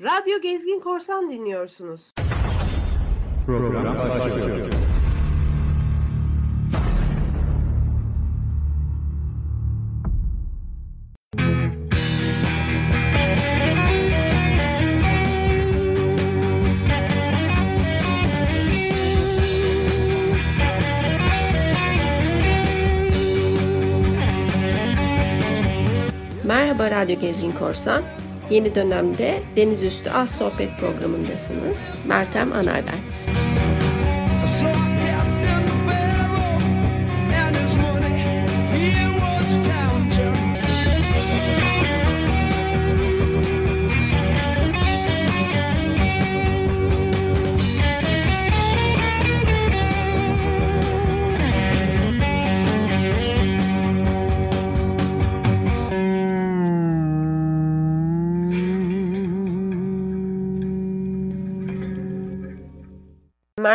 Radyo Gezgin Korsan dinliyorsunuz. Program başlıyor. Merhaba Radyo Gezgin Korsan. Yeni dönemde Deniz Üstü Az Sohbet programındasınız. Meltem Anay ben.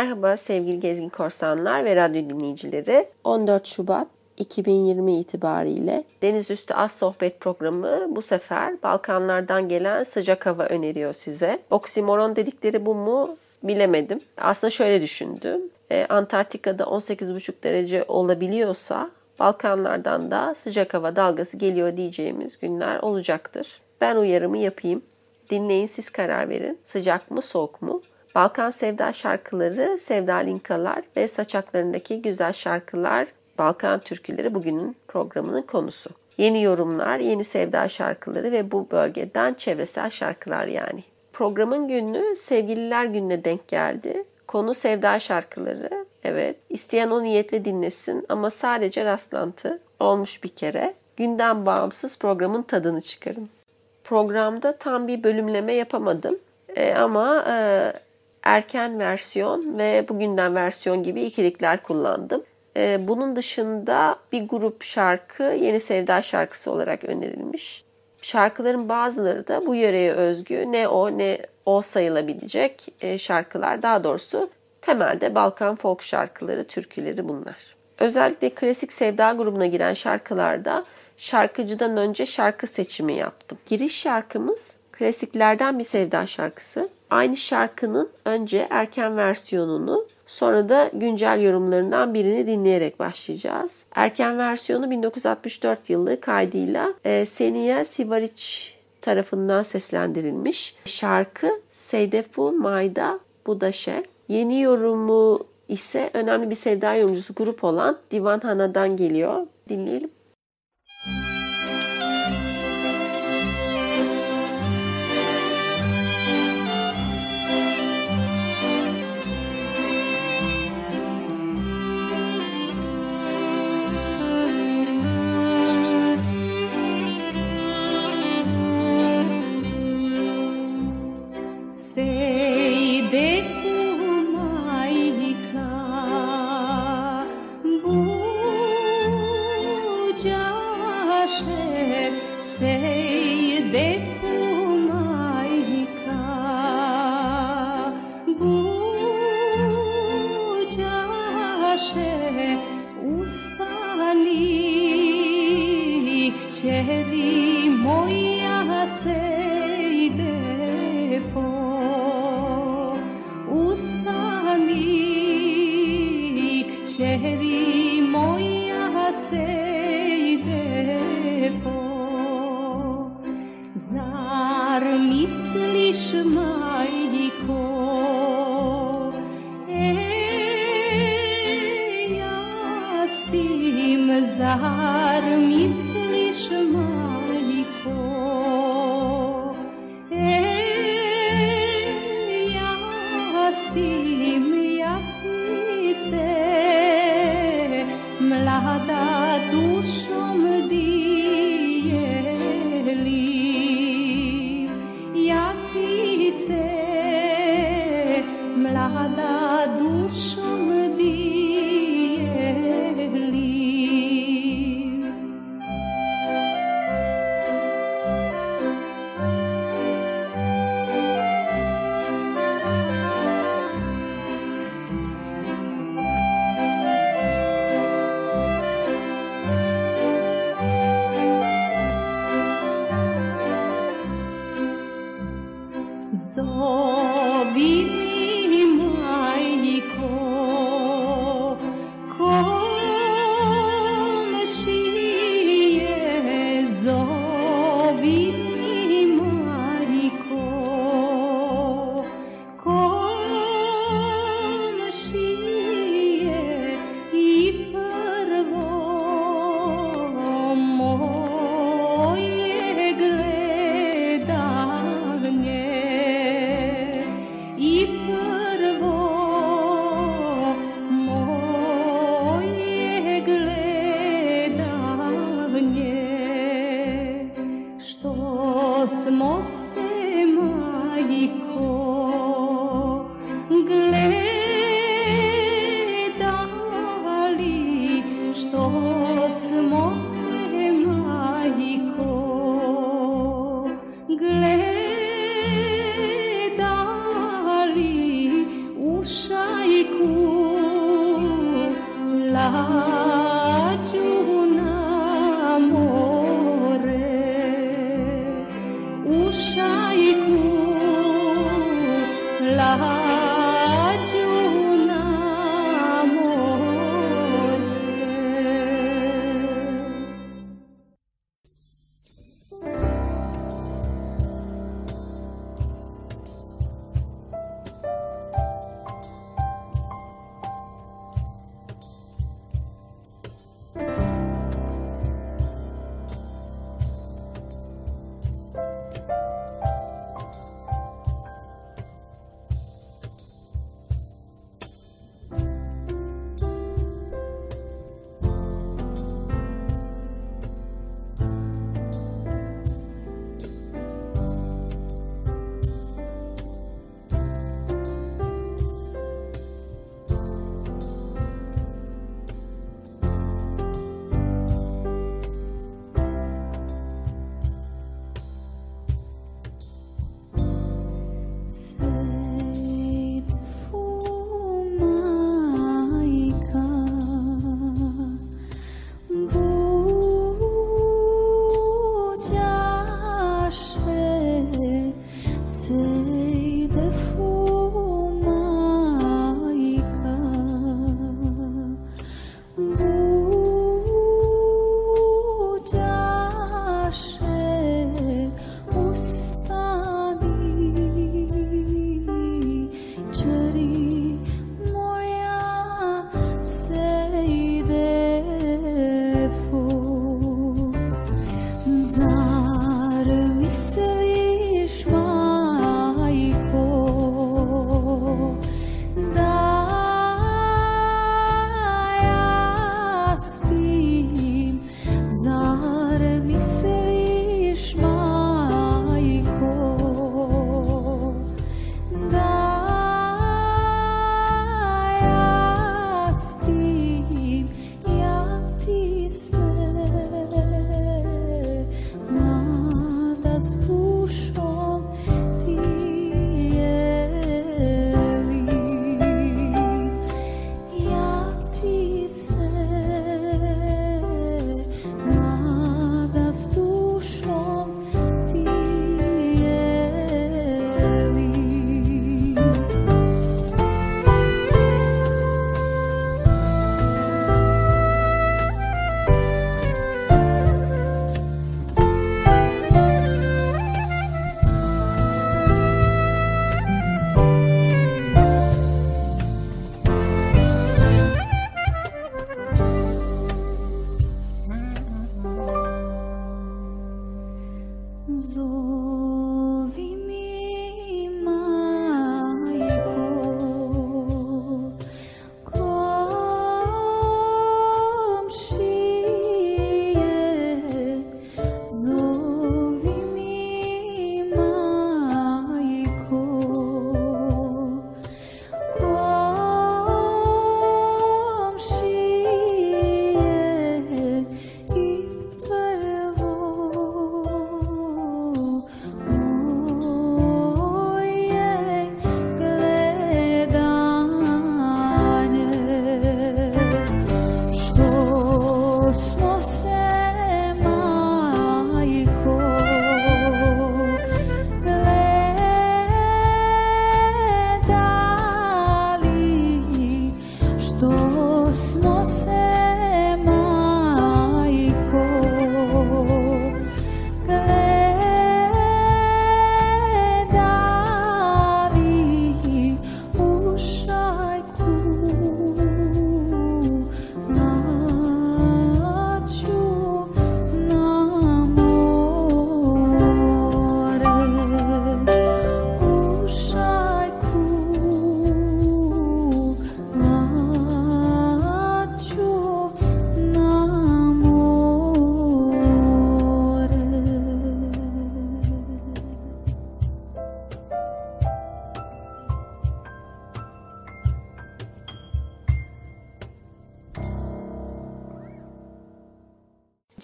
Merhaba sevgili Gezgin Korsanlar ve radyo dinleyicileri. 14 Şubat 2020 itibariyle Deniz Üstü Az Sohbet programı bu sefer Balkanlardan gelen sıcak hava öneriyor size. Oksimoron dedikleri bu mu bilemedim. Aslında şöyle düşündüm. Ee, Antarktika'da 18,5 derece olabiliyorsa Balkanlardan da sıcak hava dalgası geliyor diyeceğimiz günler olacaktır. Ben uyarımı yapayım. Dinleyin siz karar verin. Sıcak mı soğuk mu? Balkan Sevda şarkıları, Sevda Linkalar ve saçaklarındaki güzel şarkılar Balkan türküleri bugünün programının konusu. Yeni yorumlar, yeni sevda şarkıları ve bu bölgeden çevresel şarkılar yani. Programın günü Sevgililer Günü'ne denk geldi. Konu sevda şarkıları. Evet, isteyen o niyetle dinlesin ama sadece rastlantı olmuş bir kere. Günden bağımsız programın tadını çıkarın. Programda tam bir bölümleme yapamadım. E, ama e, erken versiyon ve bugünden versiyon gibi ikilikler kullandım. E, bunun dışında bir grup şarkı Yeni Sevda şarkısı olarak önerilmiş. Şarkıların bazıları da bu yöreye özgü ne o ne o sayılabilecek e, şarkılar. Daha doğrusu temelde Balkan folk şarkıları, türküleri bunlar. Özellikle klasik sevda grubuna giren şarkılarda şarkıcıdan önce şarkı seçimi yaptım. Giriş şarkımız klasiklerden bir sevda şarkısı. Aynı şarkının önce erken versiyonunu sonra da güncel yorumlarından birini dinleyerek başlayacağız. Erken versiyonu 1964 yılı kaydıyla e, Seniya Sivaric tarafından seslendirilmiş. Şarkı Seydefu Mayda Budaşe. Yeni yorumu ise önemli bir sevda yorumcusu grup olan Divan Hana'dan geliyor. Dinleyelim. Seyde čehli Moi.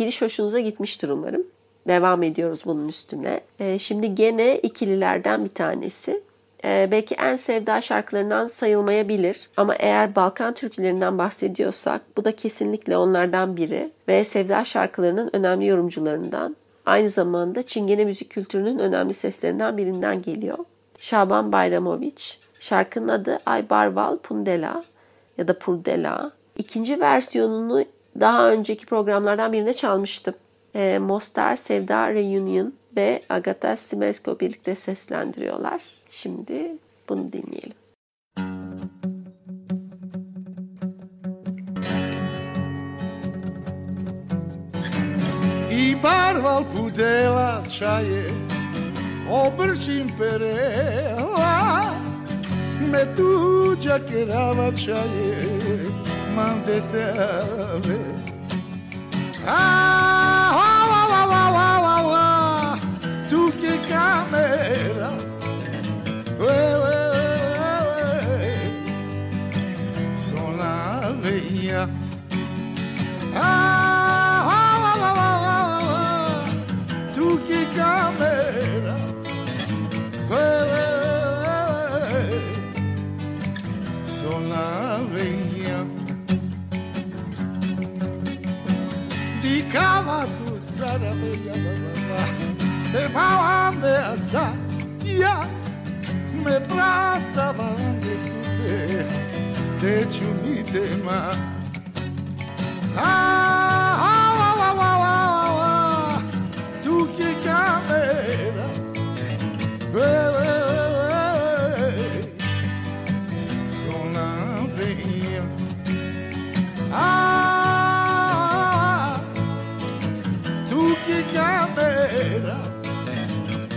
Giriş hoşunuza gitmiştir umarım. Devam ediyoruz bunun üstüne. Ee, şimdi gene ikililerden bir tanesi. Ee, belki en sevda şarkılarından sayılmayabilir ama eğer Balkan türkülerinden bahsediyorsak bu da kesinlikle onlardan biri ve sevda şarkılarının önemli yorumcularından. Aynı zamanda Çingene müzik kültürünün önemli seslerinden birinden geliyor. Şaban Bayramoviç. Şarkının adı Ay Barval Pundela ya da Purdela. İkinci versiyonunu daha önceki programlardan birinde çalmıştım. Ee, Mostar Sevda Reunion ve Agata Simesko birlikte seslendiriyorlar. Şimdi bunu dinleyelim. I barval pudela čaje, obrčim perela, me tuđa kerava čaje, man de teve Ah, ah, ah, ah, ah, ah, ah Tu que camera Ué, ué, ué, ué Son la veia. Ah. side of the other. If I on the side, yeah, me prasta ah tupe, de chunite ma. Ah, ah, ah, ah, ah, ah, tu que camera, bebe, son Ah.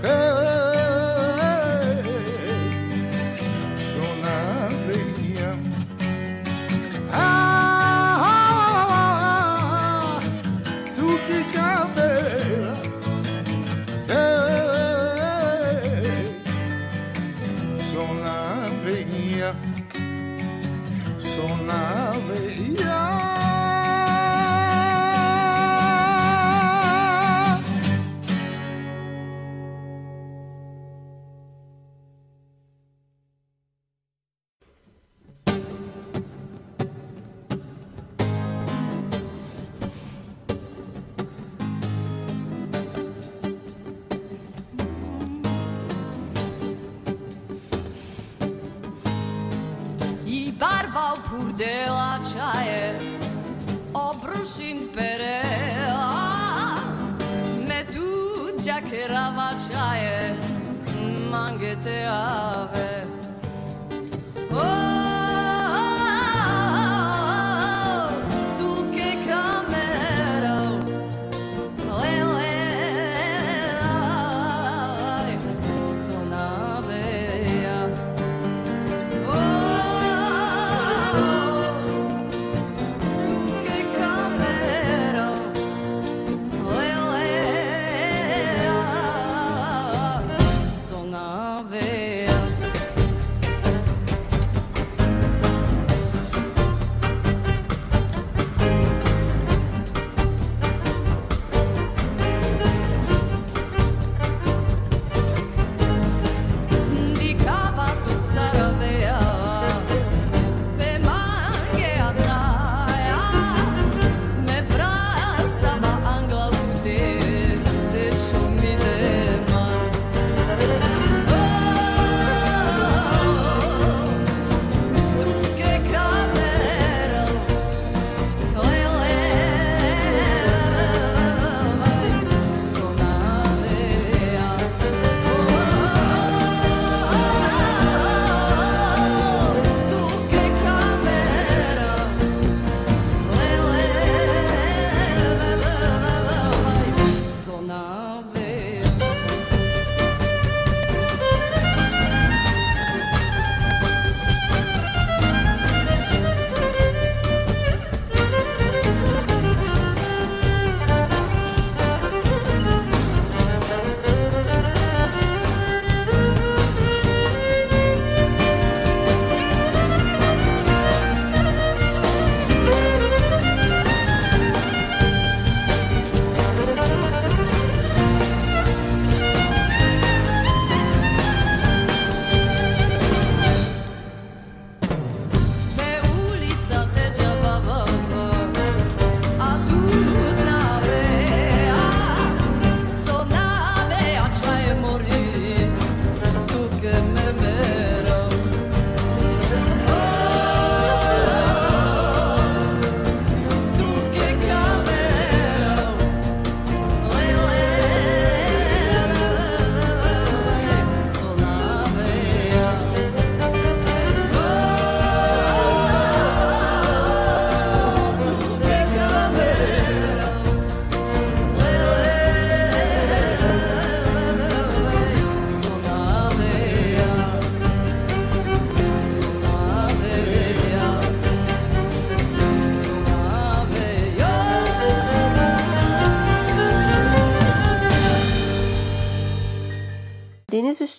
Hey,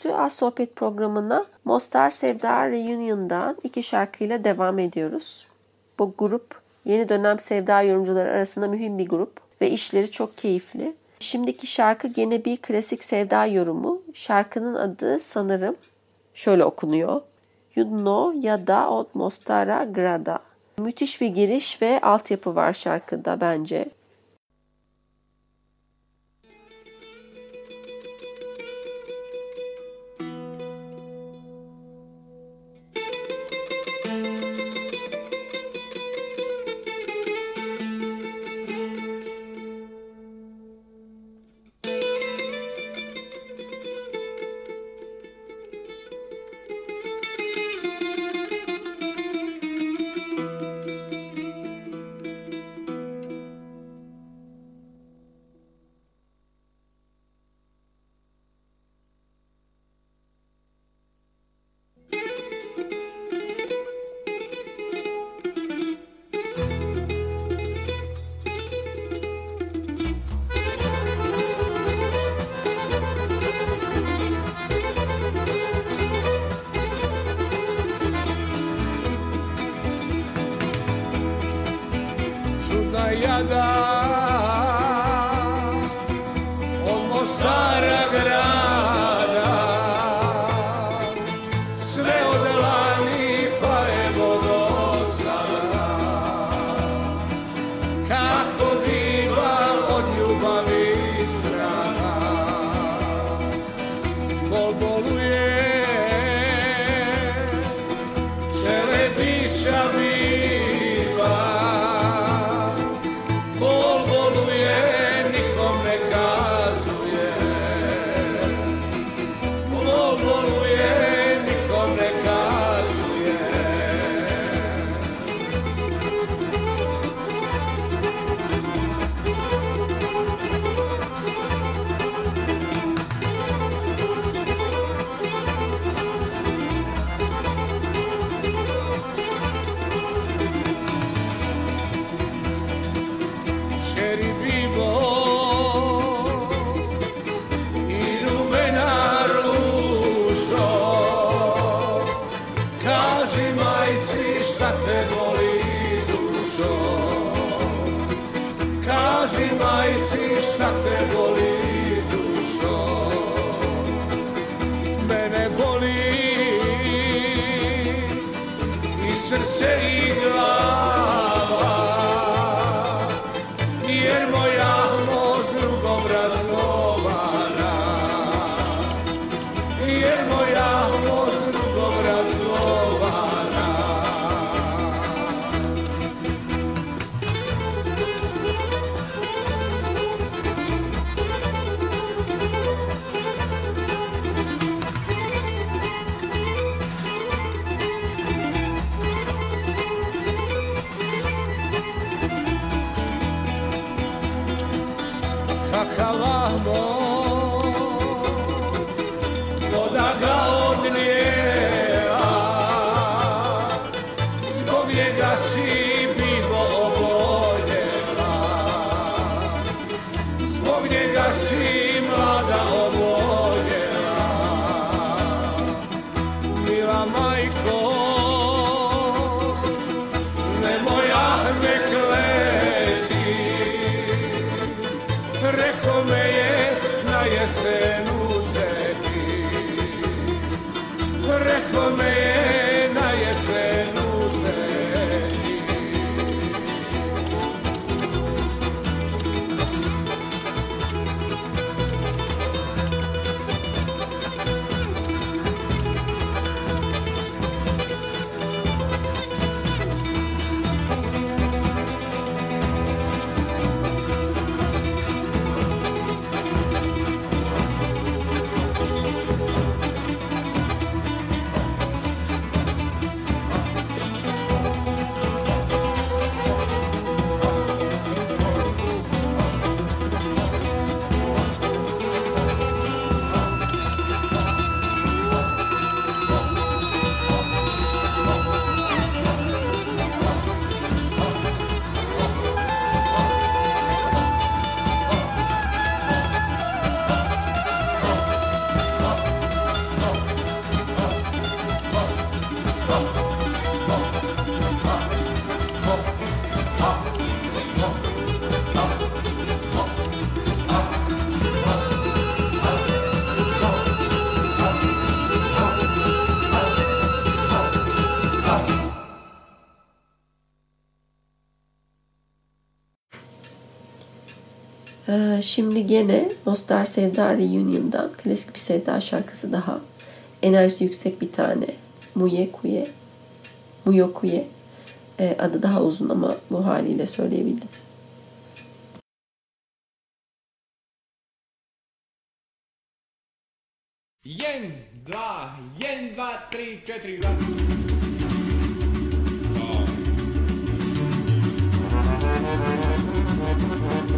Üstü Az Sohbet programına Mostar Sevda Reunion'dan iki şarkıyla devam ediyoruz. Bu grup yeni dönem sevda yorumcuları arasında mühim bir grup ve işleri çok keyifli. Şimdiki şarkı gene bir klasik sevda yorumu. Şarkının adı sanırım şöyle okunuyor. Yudno ya da od Mostara Grada. Müthiş bir giriş ve altyapı var şarkıda bence. yada. Şimdi gene Mostar Sevda Reunion'dan klasik bir Sevda şarkısı daha. Enerjisi yüksek bir tane. Muye Kuye. Muyo Kuye. Ee, adı daha uzun ama bu haliyle söyleyebildim. Jen, dva, jen, dva, tri, četiri, raz. već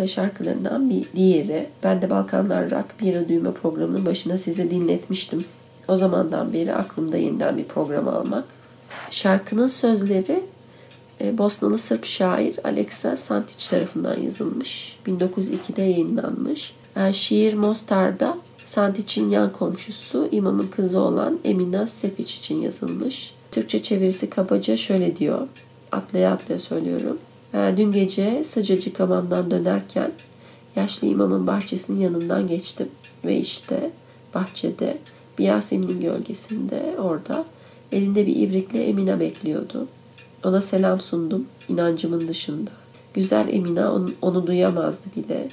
Alinka şarkılarından bir diğeri. Ben de Balkanlar Rock bir düğme programının başına size dinletmiştim. O zamandan beri aklımda yeniden bir program almak. Şarkının sözleri e, Bosnalı Sırp şair Aleksa Santić tarafından yazılmış. 1902'de yayınlanmış. E, Şiir Mostar'da Santić'in yan komşusu imamın kızı olan Emina Sepiç için yazılmış. Türkçe çevirisi kabaca şöyle diyor. Atlaya atlaya söylüyorum. E, Dün gece sıcacık hamamdan dönerken yaşlı imamın bahçesinin yanından geçtim. Ve işte bahçede bir Yasemin'in gölgesinde orada elinde bir ibrikle Emine bekliyordu. Ona selam sundum inancımın dışında. Güzel Emine onu, onu duyamazdı bile.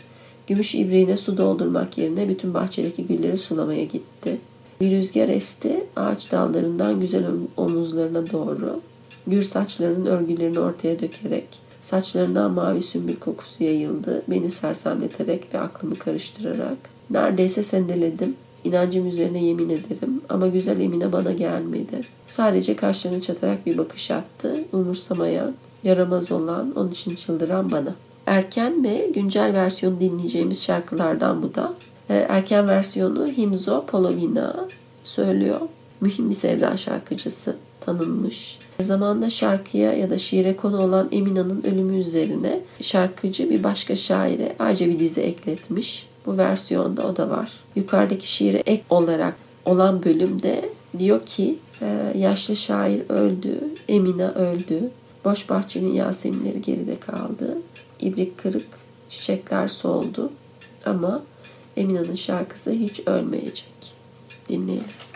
Gümüş ibriğine su doldurmak yerine bütün bahçedeki gülleri sulamaya gitti. Bir rüzgar esti ağaç dallarından güzel om- omuzlarına doğru. Gür saçlarının örgülerini ortaya dökerek saçlarından mavi sümbül kokusu yayıldı. Beni sersemleterek ve aklımı karıştırarak. Neredeyse sendeledim. İnancım üzerine yemin ederim ama güzel Emine bana gelmedi. Sadece kaşlarını çatarak bir bakış attı. Umursamayan, yaramaz olan, onun için çıldıran bana. Erken ve güncel versiyonu dinleyeceğimiz şarkılardan bu da. Ee, Erken versiyonu Himzo Polovina söylüyor. Mühim bir sevda şarkıcısı tanınmış. Zamanda şarkıya ya da şiire konu olan Emina'nın ölümü üzerine şarkıcı bir başka şaire ayrıca bir dizi ekletmiş. Bu versiyonda o da var. Yukarıdaki şiire ek olarak olan bölümde diyor ki e, yaşlı şair öldü, Emina öldü. Boş bahçenin yaseminleri geride kaldı. İbrik kırık, çiçekler soldu. Ama Emina'nın şarkısı hiç ölmeyecek. Dinleyelim.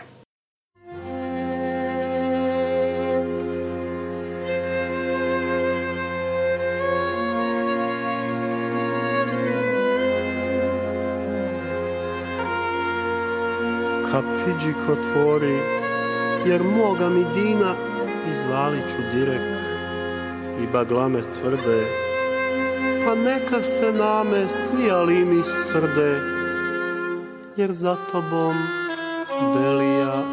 Kapiđik otvori, jer moga mi dina izvalit ću direk i baglame tvrde, pa neka se name smijali mi srde, jer za tobom Belija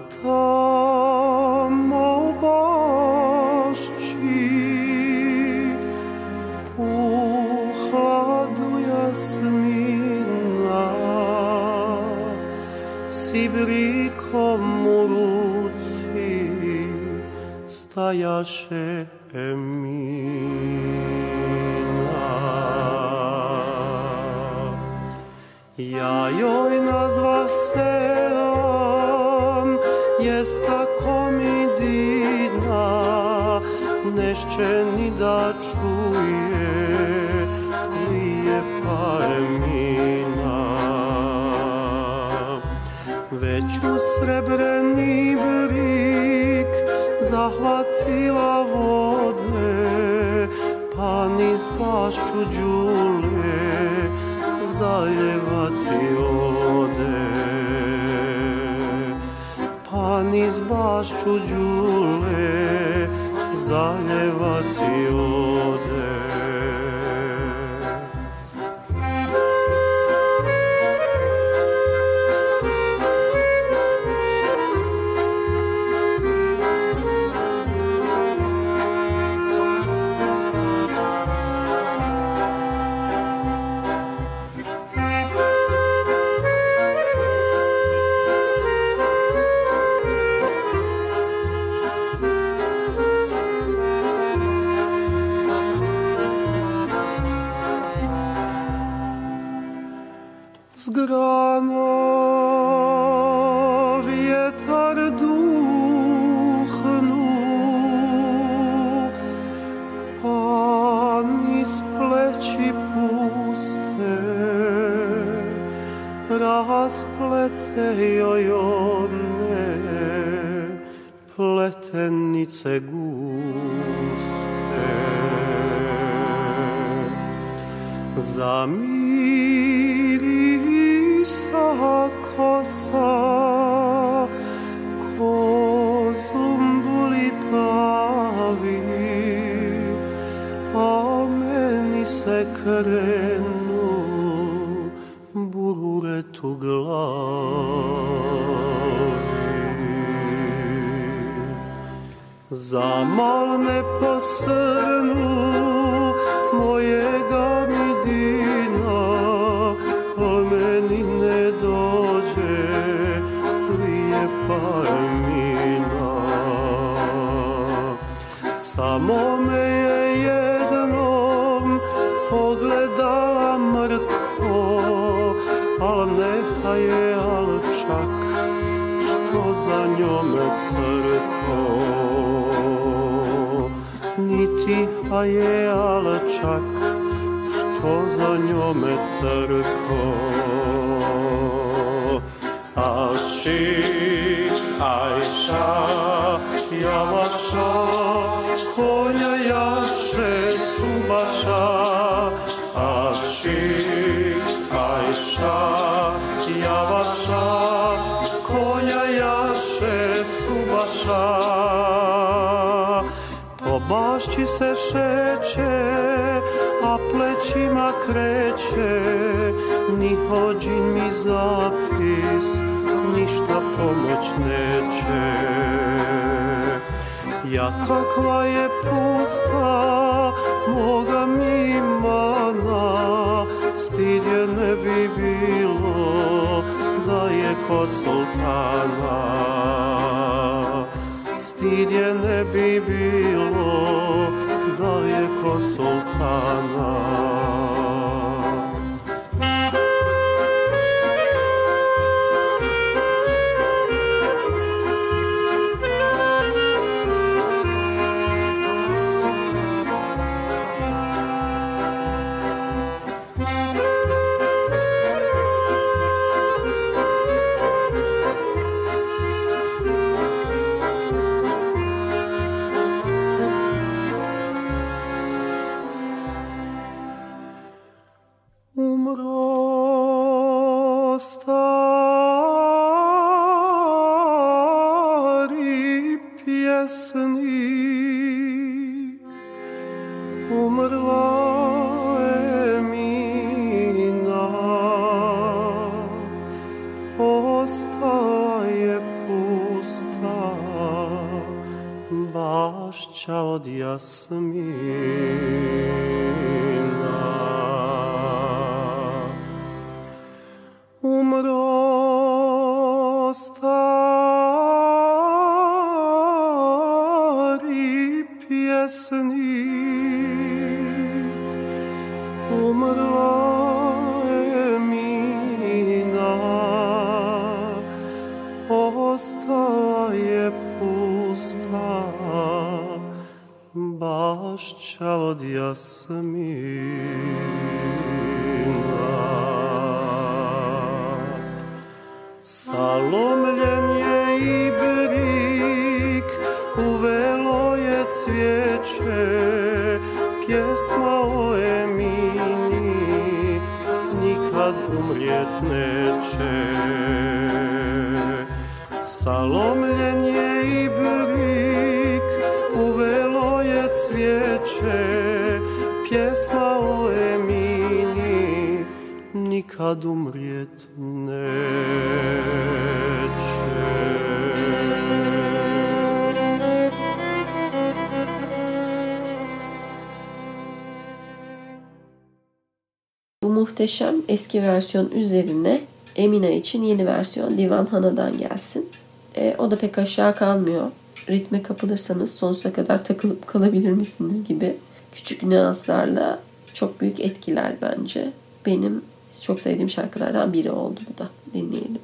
tam obości uchladu jasmina emina Ja joj nešće ni da čuje lijepa Emina. Već u srebreni brik zahvatila vode, pa niz bašću đule zaljevati ode. Pa niz bašću đule zaljevati vergessen. odvetneče. Salomljenje i brik uvelo je cvijeće, pjesma o Emini, nikad umrijet muhteşem eski versiyon üzerine Emina için yeni versiyon Divan Hana'dan gelsin. E, o da pek aşağı kalmıyor. Ritme kapılırsanız sonsuza kadar takılıp kalabilir misiniz gibi küçük nüanslarla çok büyük etkiler bence. Benim çok sevdiğim şarkılardan biri oldu bu da. Dinleyelim.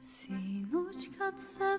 Sinoć kad se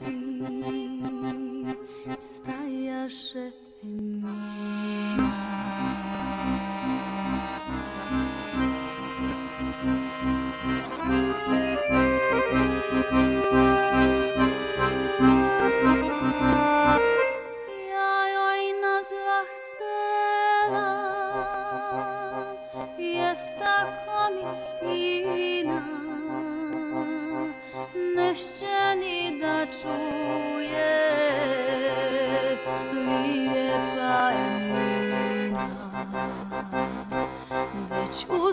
razy stajasze. Ja oj nazwach sela jest taka mitina, nešćeni pracuje lijepa Već u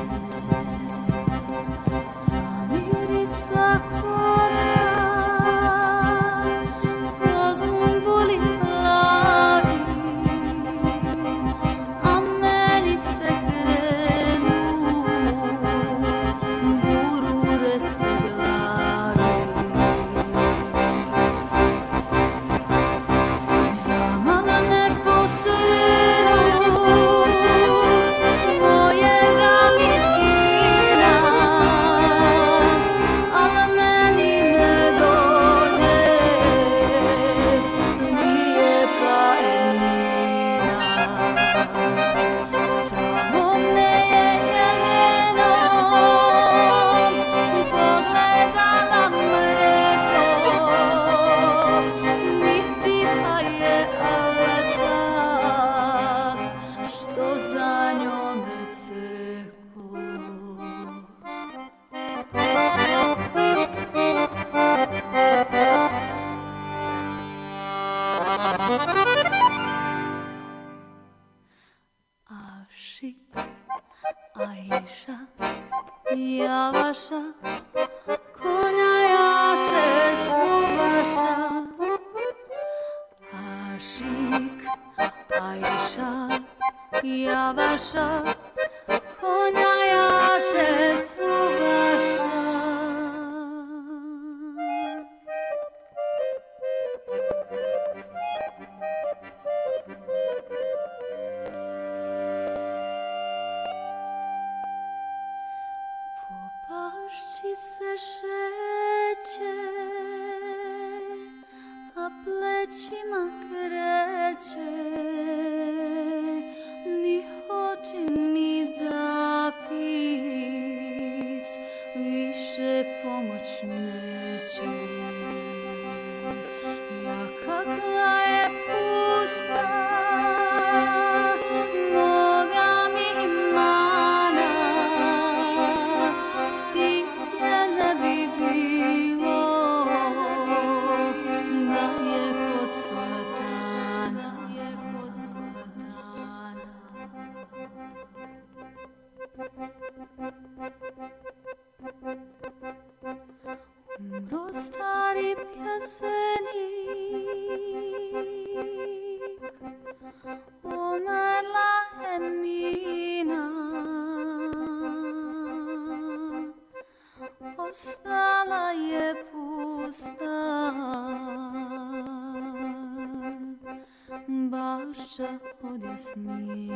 od jasmina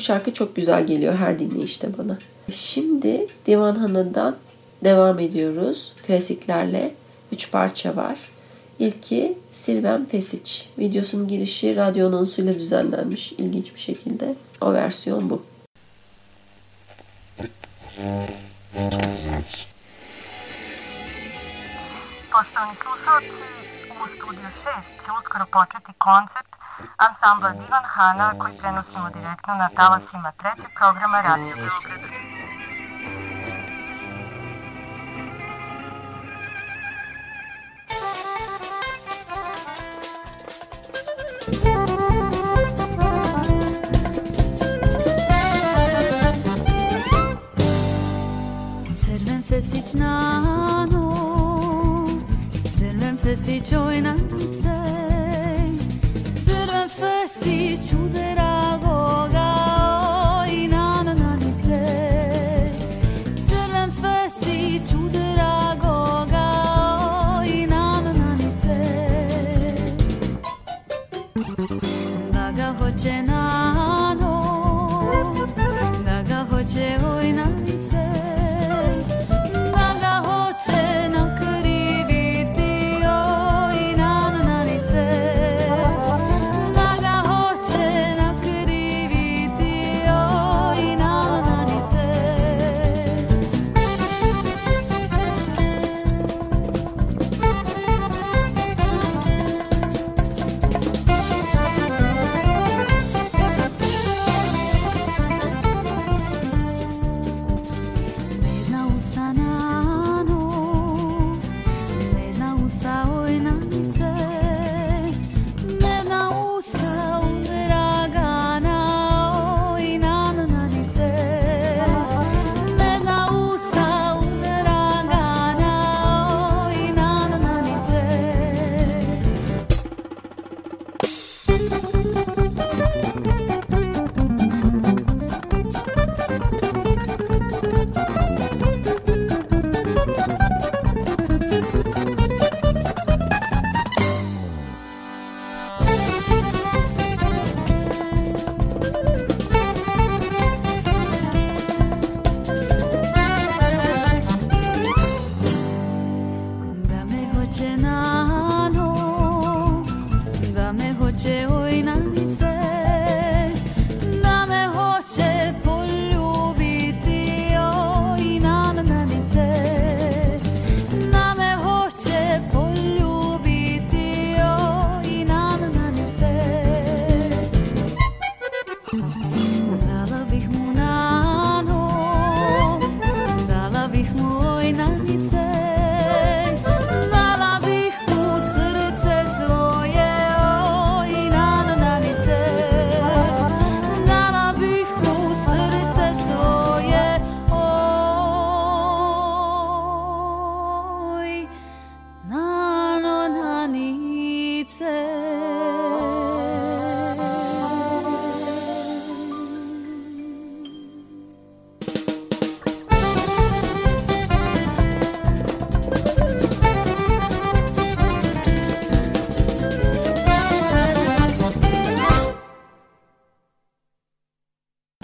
şarkı çok güzel geliyor her dinleyişte bana. Şimdi Divan Hanı'ndan devam ediyoruz klasiklerle. Üç parça var. İlki Silven Pesic. Videosunun girişi radyo anonsuyla düzenlenmiş ilginç bir şekilde. O versiyon bu. Poštovani slušalci, u studiju 6 će uskoro početi koncert ansambla Divan Hana koji prenosimo direktno na talasima trećeg programa Radio Beograd.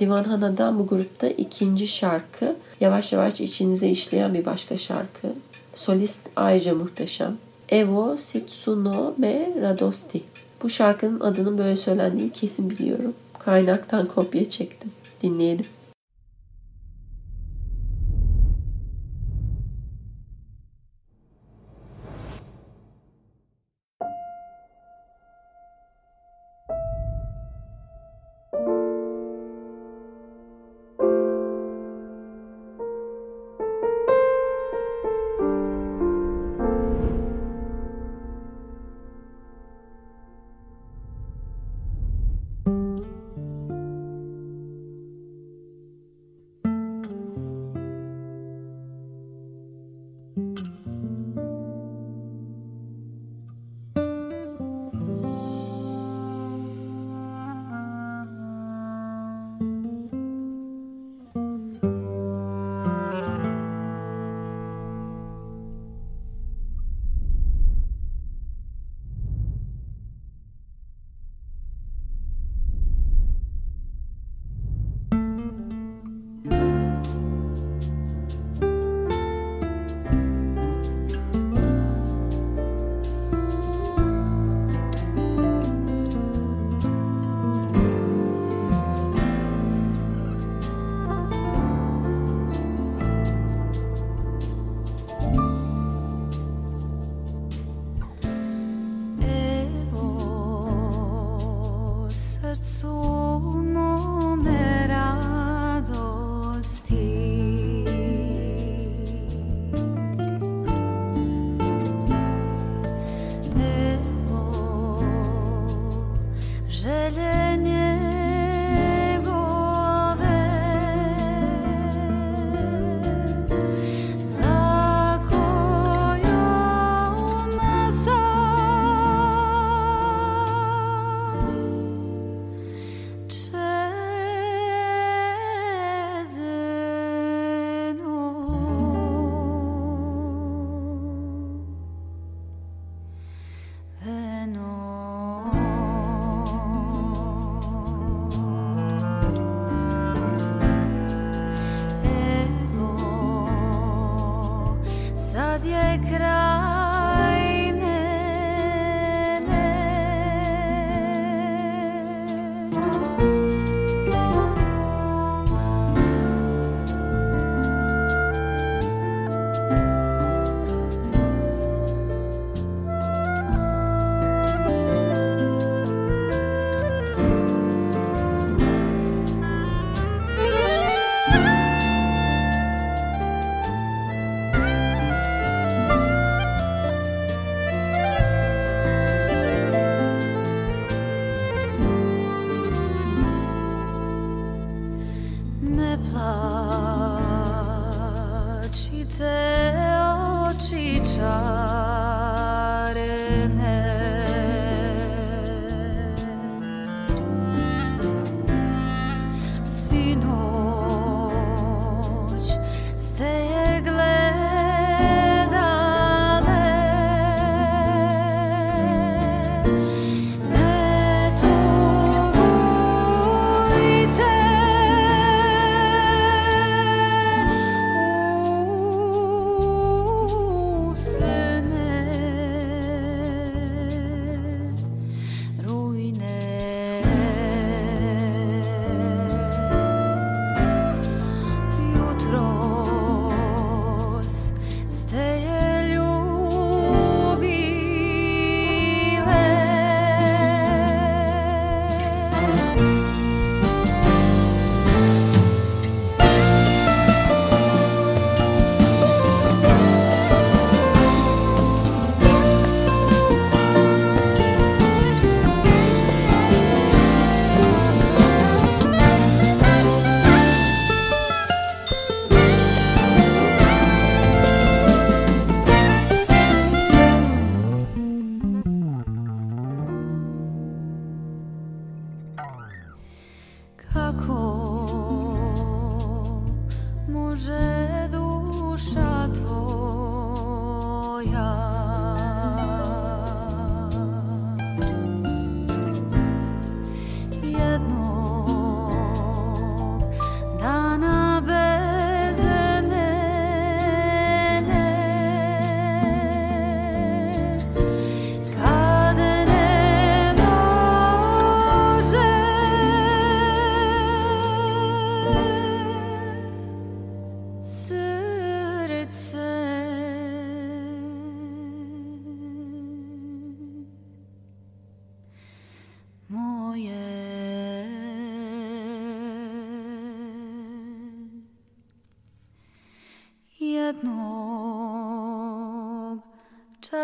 Divan Hana'dan bu grupta ikinci şarkı yavaş yavaş içinize işleyen bir başka şarkı. Solist ayrıca muhteşem. Evo Sitsuno me Radosti. Bu şarkının adının böyle söylendiğini kesin biliyorum. Kaynaktan kopya çektim. Dinleyelim.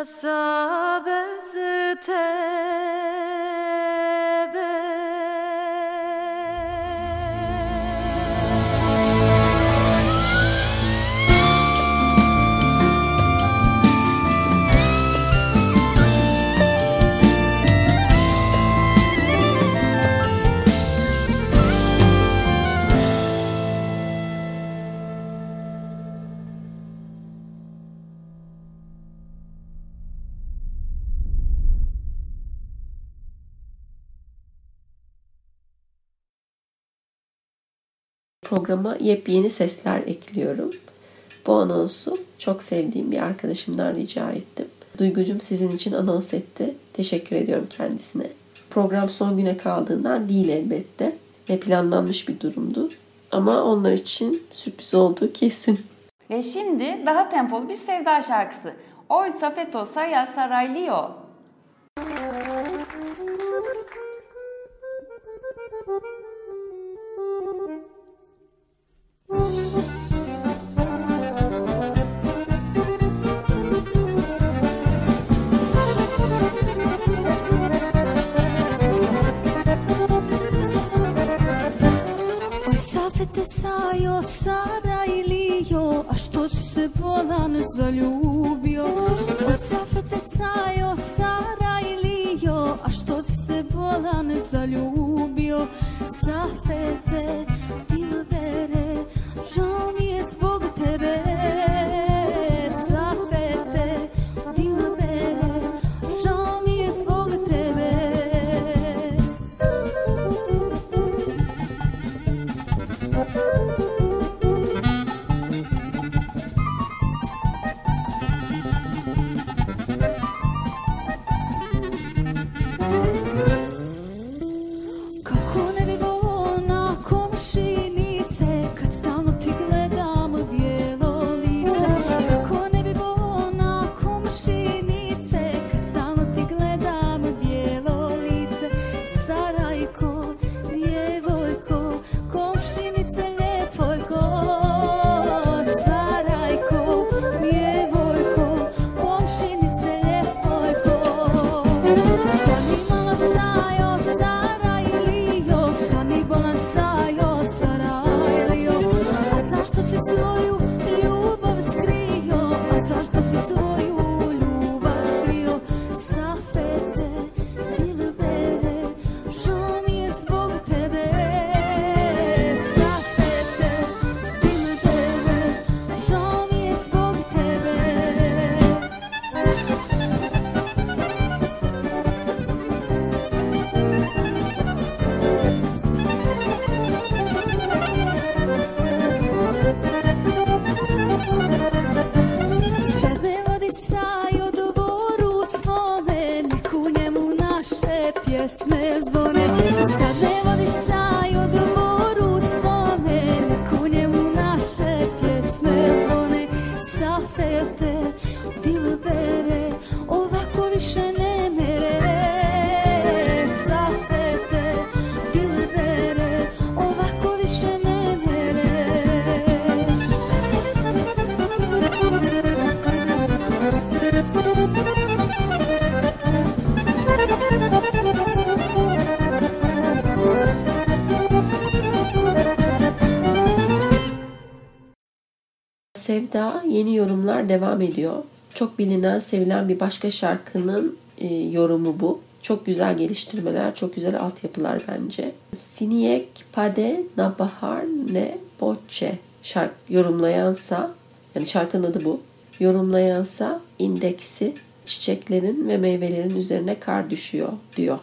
sa Programa yepyeni sesler ekliyorum. Bu anonsu çok sevdiğim bir arkadaşımdan rica ettim. Duygucum sizin için anons etti. Teşekkür ediyorum kendisine. Program son güne kaldığından değil elbette. Ve planlanmış bir durumdu. Ama onlar için sürpriz olduğu kesin. Ve şimdi daha tempolu bir sevda şarkısı. Oy Safetosa ya Saraylio. Oj, savete sajo, Sarajlio, a što se bolan zaljubio? Oj, savete sajo, Sarajlio, a što se bolan zaljubio? Safete, žao mi je zbog tebe. Sevda yeni yorumlar devam ediyor. Çok bilinen, sevilen bir başka şarkının e, yorumu bu. Çok güzel geliştirmeler, çok güzel altyapılar bence. Siniyek Pade Nabahar Ne Boçe şarkı yorumlayansa, yani şarkının adı bu. Yorumlayansa indeksi çiçeklerin ve meyvelerin üzerine kar düşüyor diyor.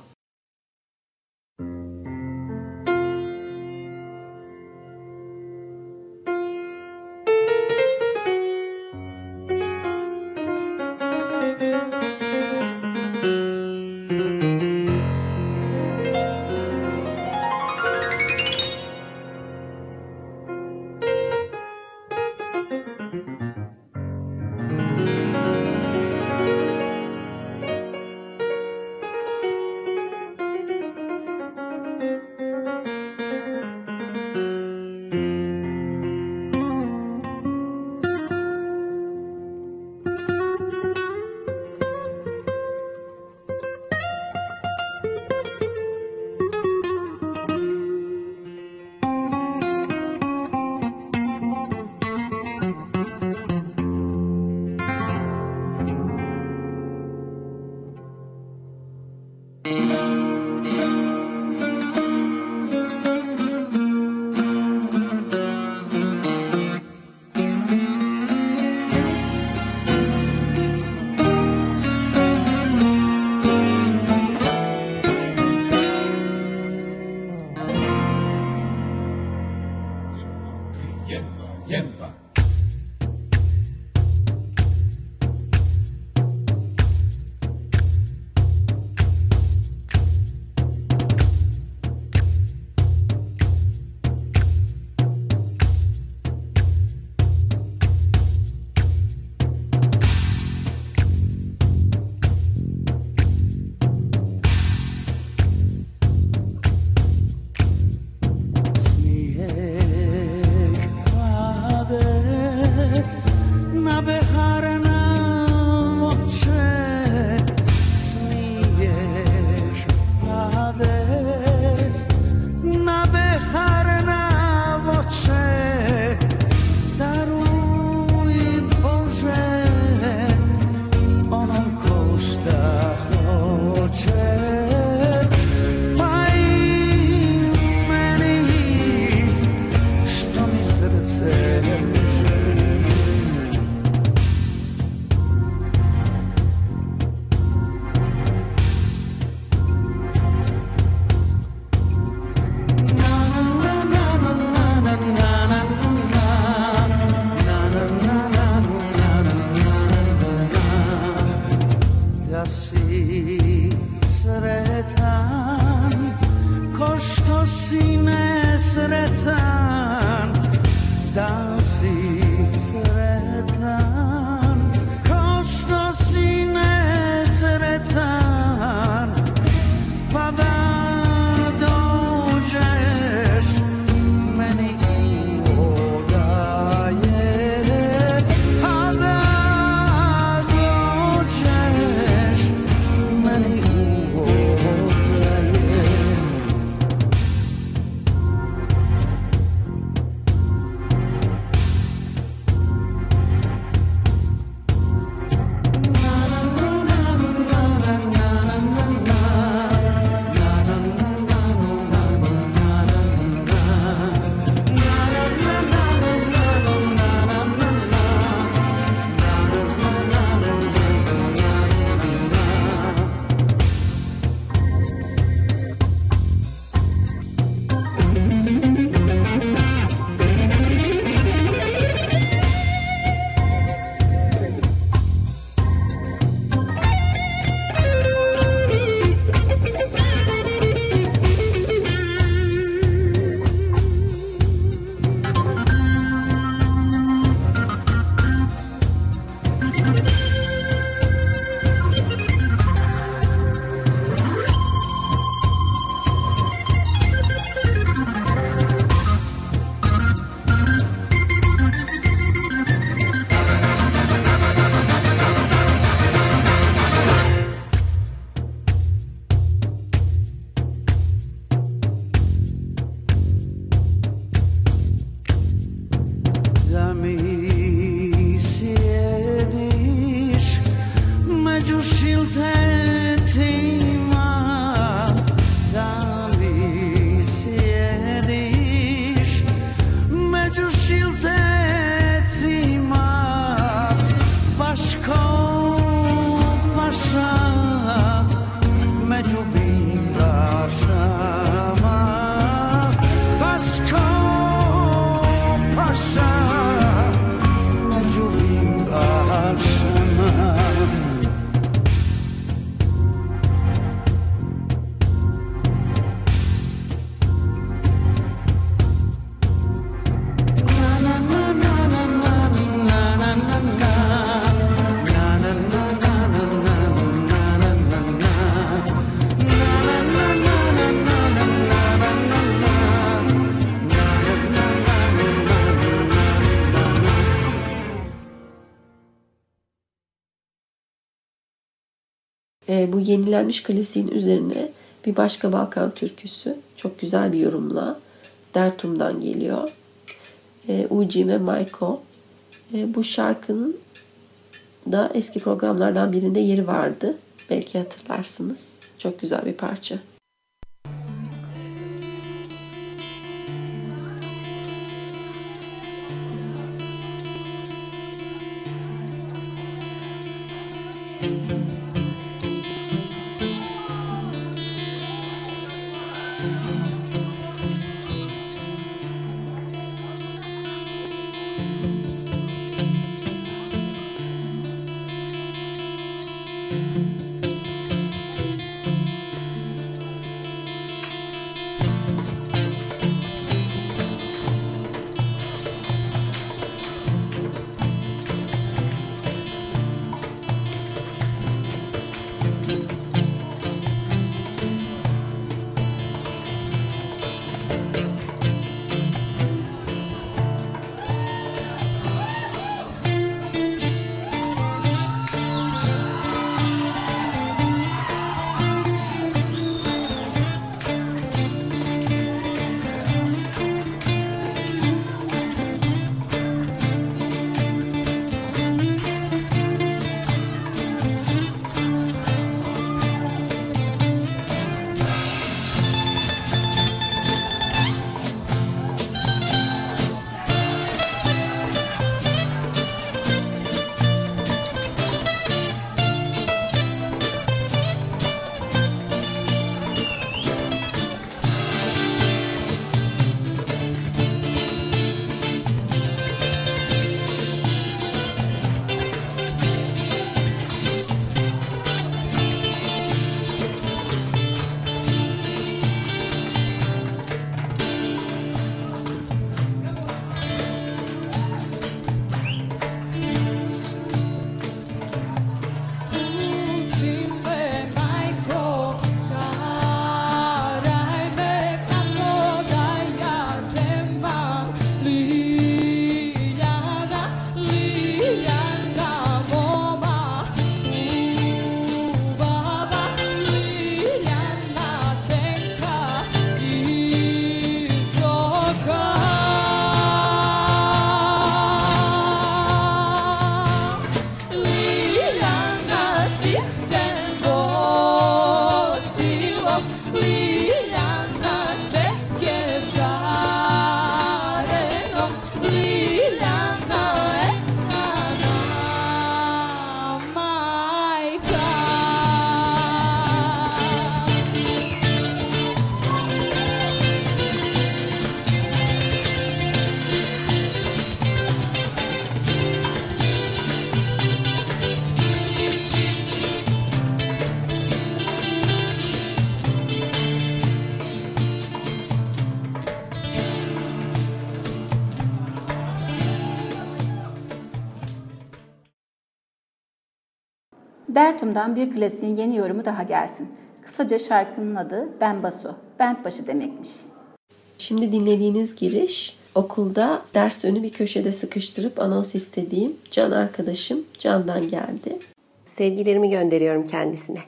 shine. Yenilenmiş klasiğin üzerine bir başka Balkan türküsü çok güzel bir yorumla Dertum'dan geliyor. E, Uci ve Mayko. E, bu şarkının da eski programlardan birinde yeri vardı. Belki hatırlarsınız. Çok güzel bir parça. Dertum'dan bir klasiğin yeni yorumu daha gelsin. Kısaca şarkının adı Ben Basu, bent başı demekmiş. Şimdi dinlediğiniz giriş okulda ders önü bir köşede sıkıştırıp anons istediğim can arkadaşım Can'dan geldi. Sevgilerimi gönderiyorum kendisine.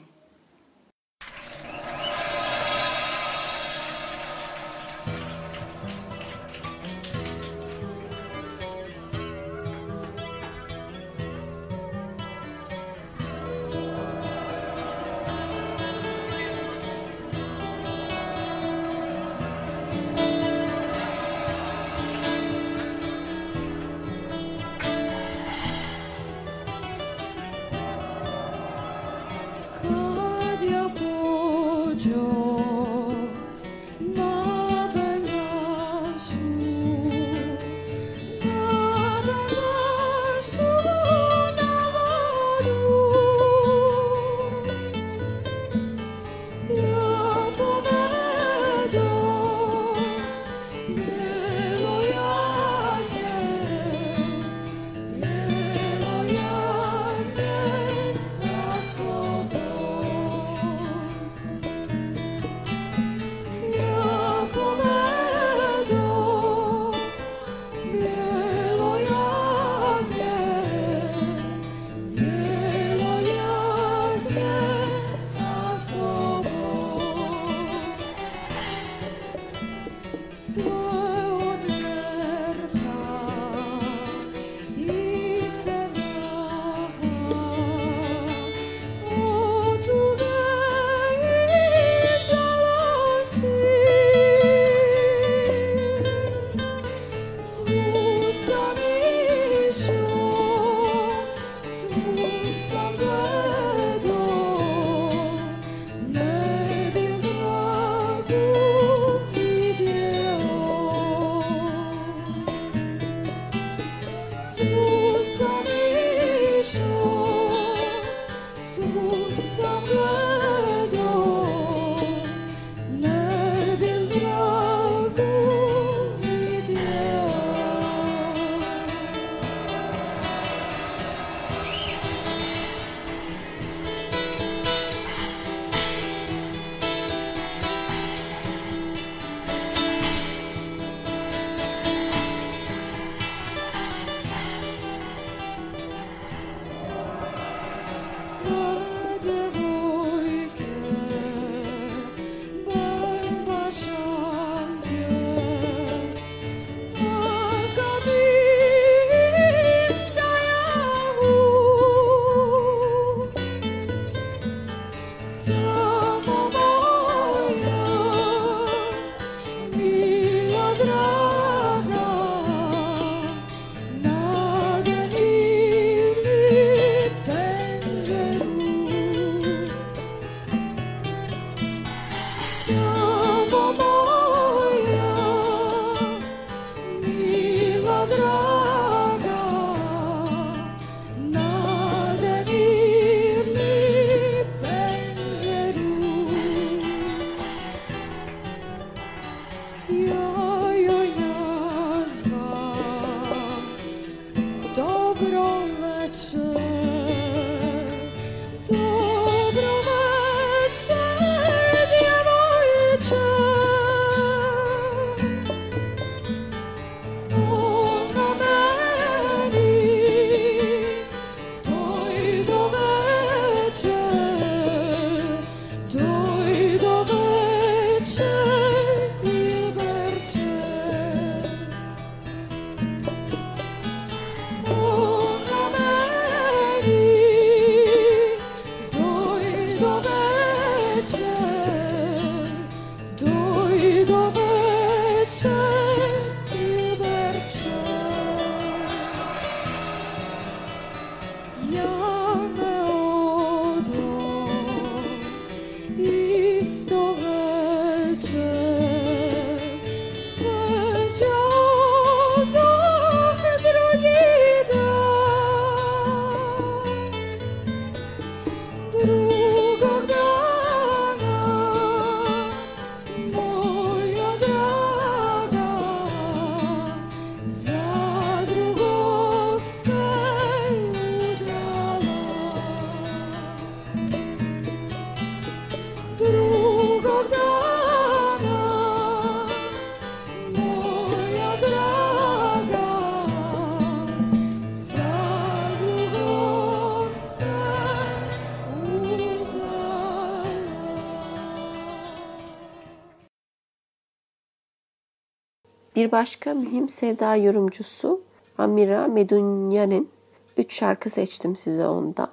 Bir başka mühim sevda yorumcusu Amira Medunyan'ın 3 şarkı seçtim size onda.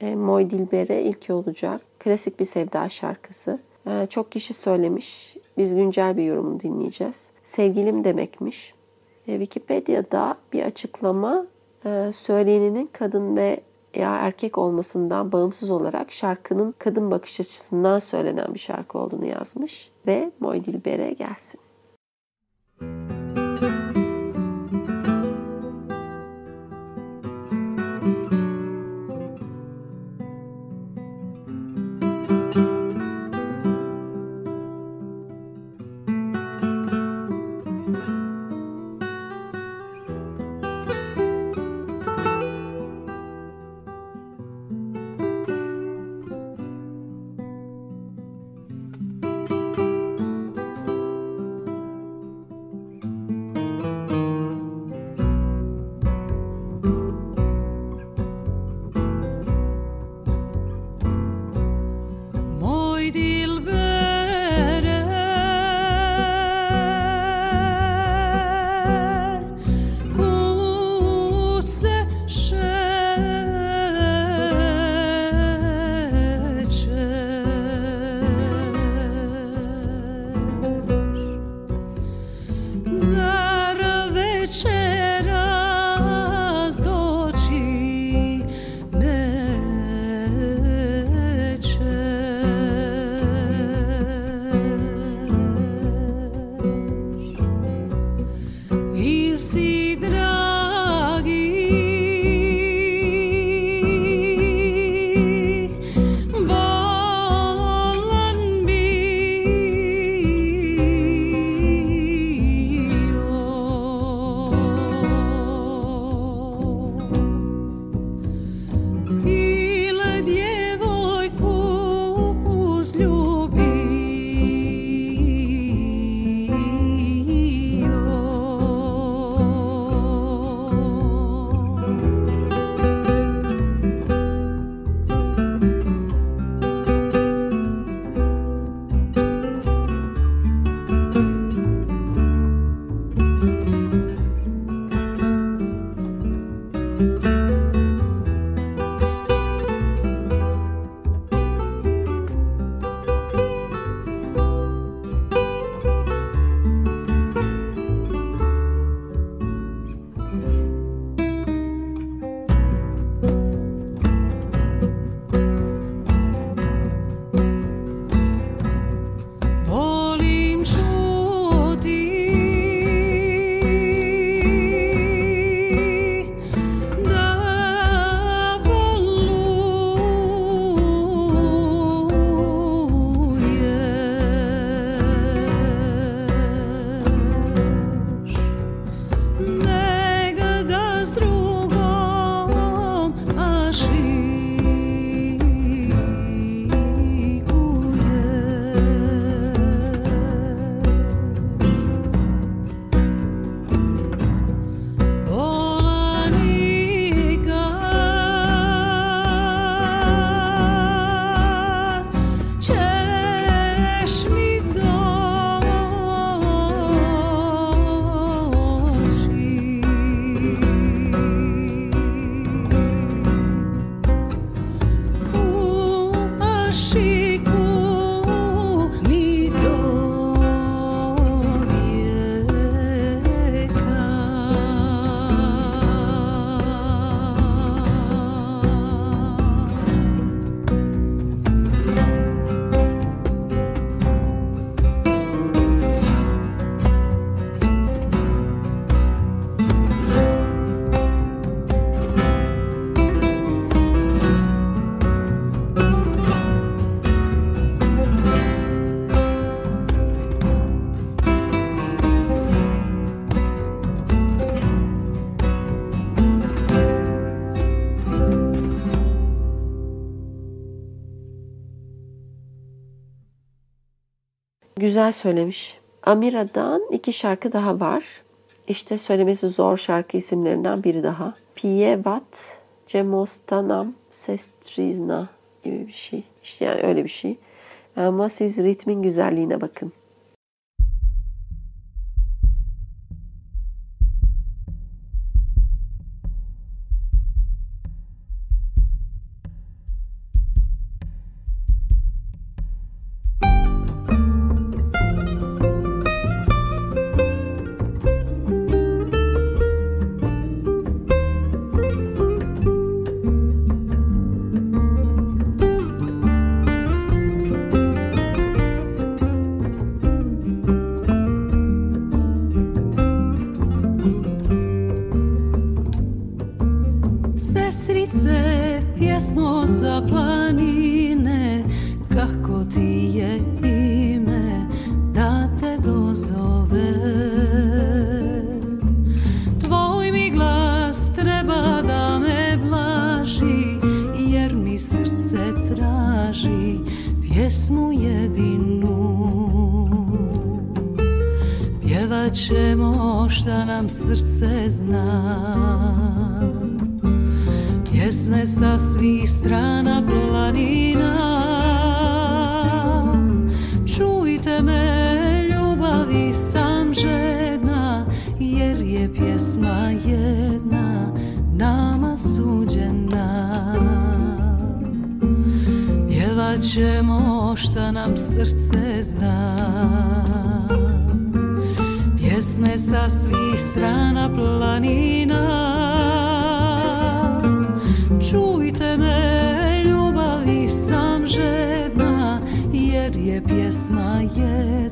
E, Moy Dilber'e ilki olacak. Klasik bir sevda şarkısı. E, çok kişi söylemiş. Biz güncel bir yorumunu dinleyeceğiz. Sevgilim demekmiş. E, Wikipedia'da bir açıklama e, söyleyeninin kadın ve ya erkek olmasından bağımsız olarak şarkının kadın bakış açısından söylenen bir şarkı olduğunu yazmış ve Moy Dilber'e gelsin. Güzel söylemiş. Amira'dan iki şarkı daha var. İşte söylemesi zor şarkı isimlerinden biri daha. Pijevat Cemostanam Sestrizna gibi bir şey. İşte yani öyle bir şey. Ama siz ritmin güzelliğine bakın. sa planine, kako ti je ime da te dozove. Tvoj mi glas treba da me blaži, jer mi srce traži pjesmu jedinu. Pjevat ćemo šta nam srce zna. Nesme sa svistra strana planina. Čujte me, ljubavi sam žedna Jer je piesma jedna nama suđena Pjevat ćemo šta nam srce zna piesme sa svih strana planina. μάγε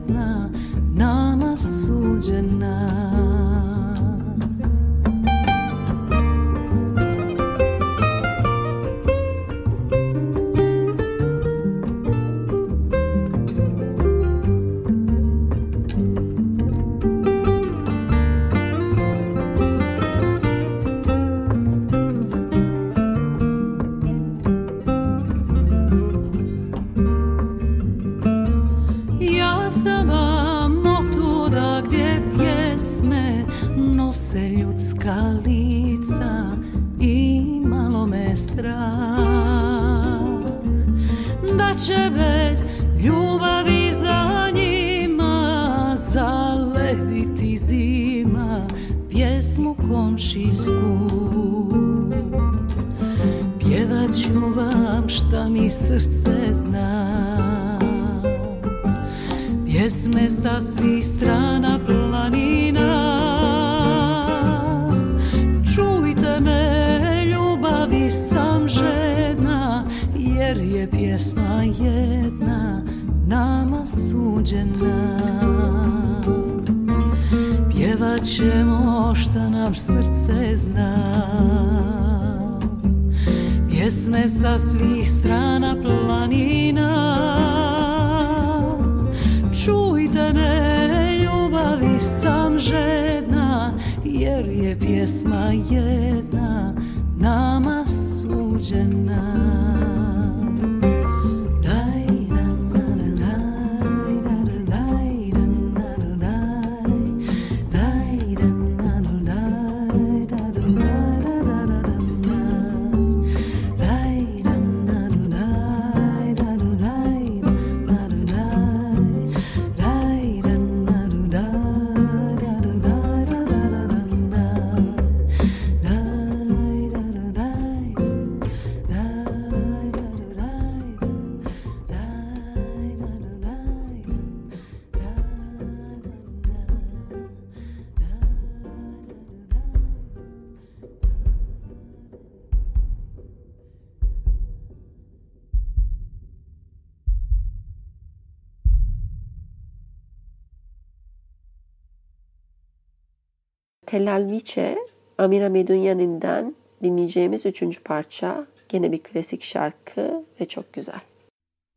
Amira Medunyani'den dinleyeceğimiz üçüncü parça gene bir klasik şarkı ve çok güzel.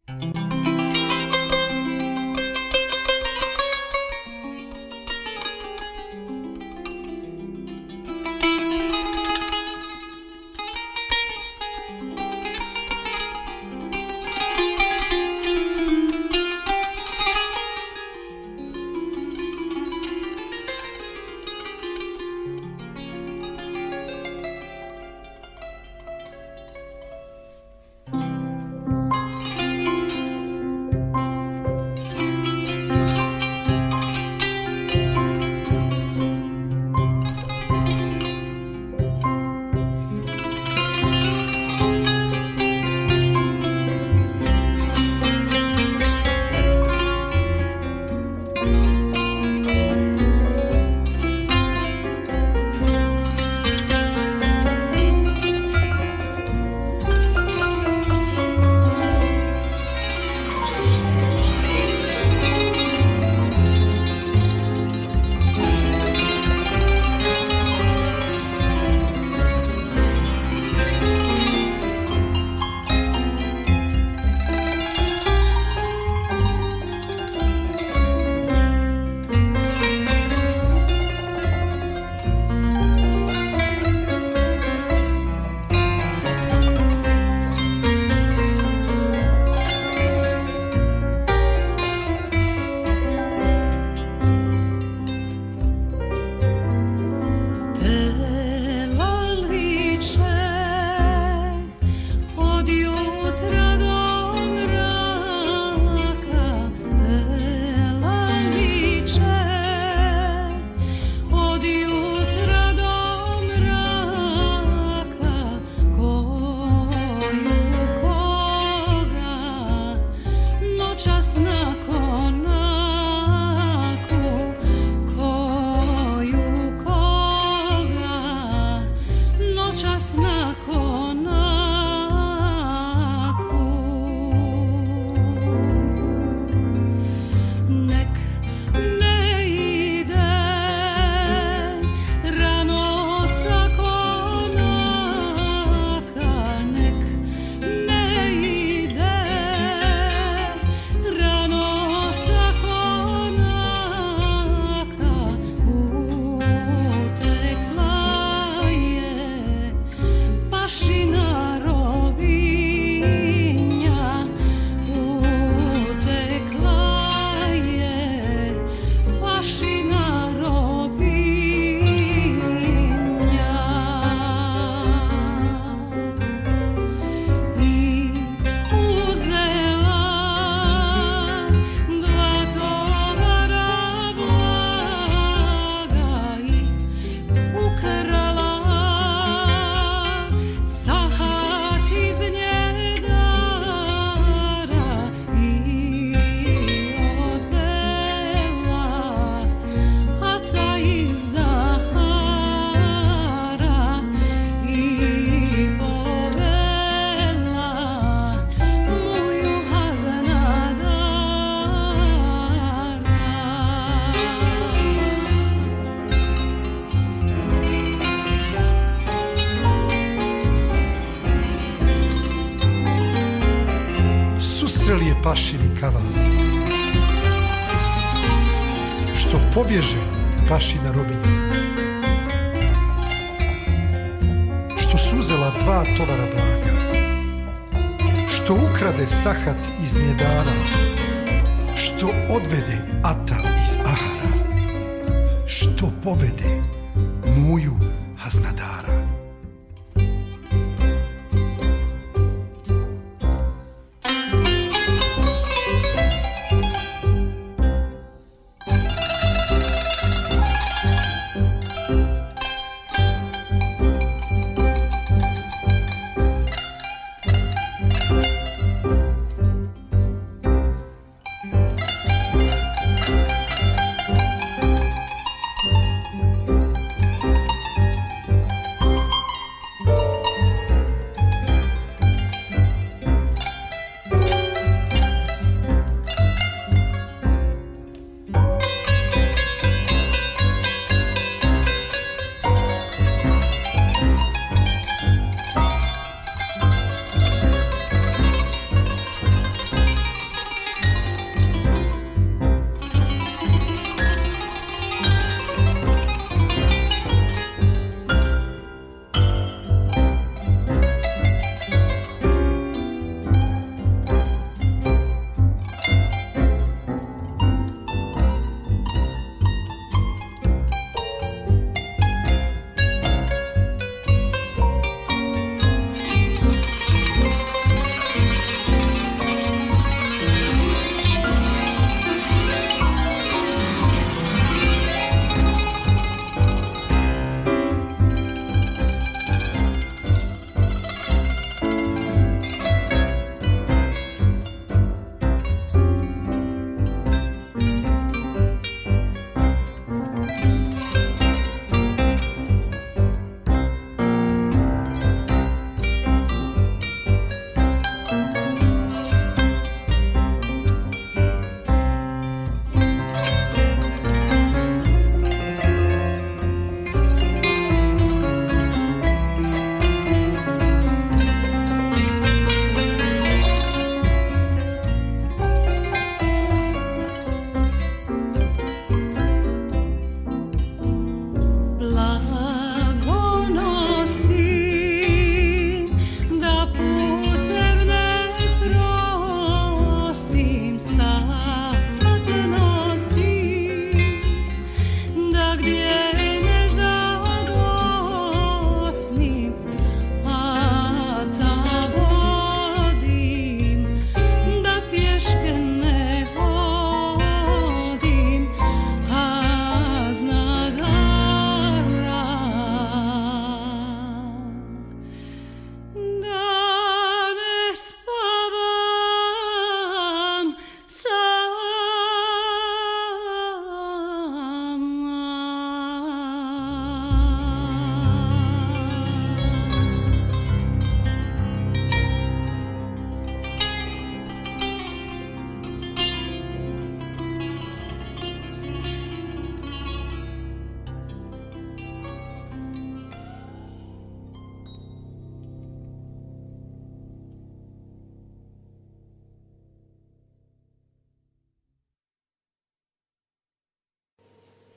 Müzik susreli je pašini kavazi Što pobježe pašina robinja Što su uzela dva tovara blaga. Što ukrade sahat iz njedara Što odvede ata iz ahara. Što povede muju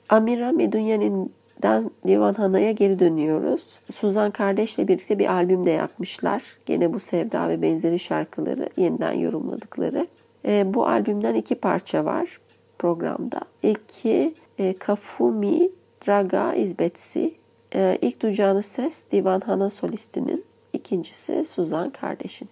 Amira Medunya'nın Divanhana'ya geri dönüyoruz. Suzan kardeşle birlikte bir albüm de yapmışlar. Gene bu Sevda ve benzeri şarkıları yeniden yorumladıkları. E, bu albümden iki parça var programda. İlki e, Kafumi Draga İzbetsi. E, ilk duyacağınız ses Divanhana solistinin. İkincisi Suzan kardeşin.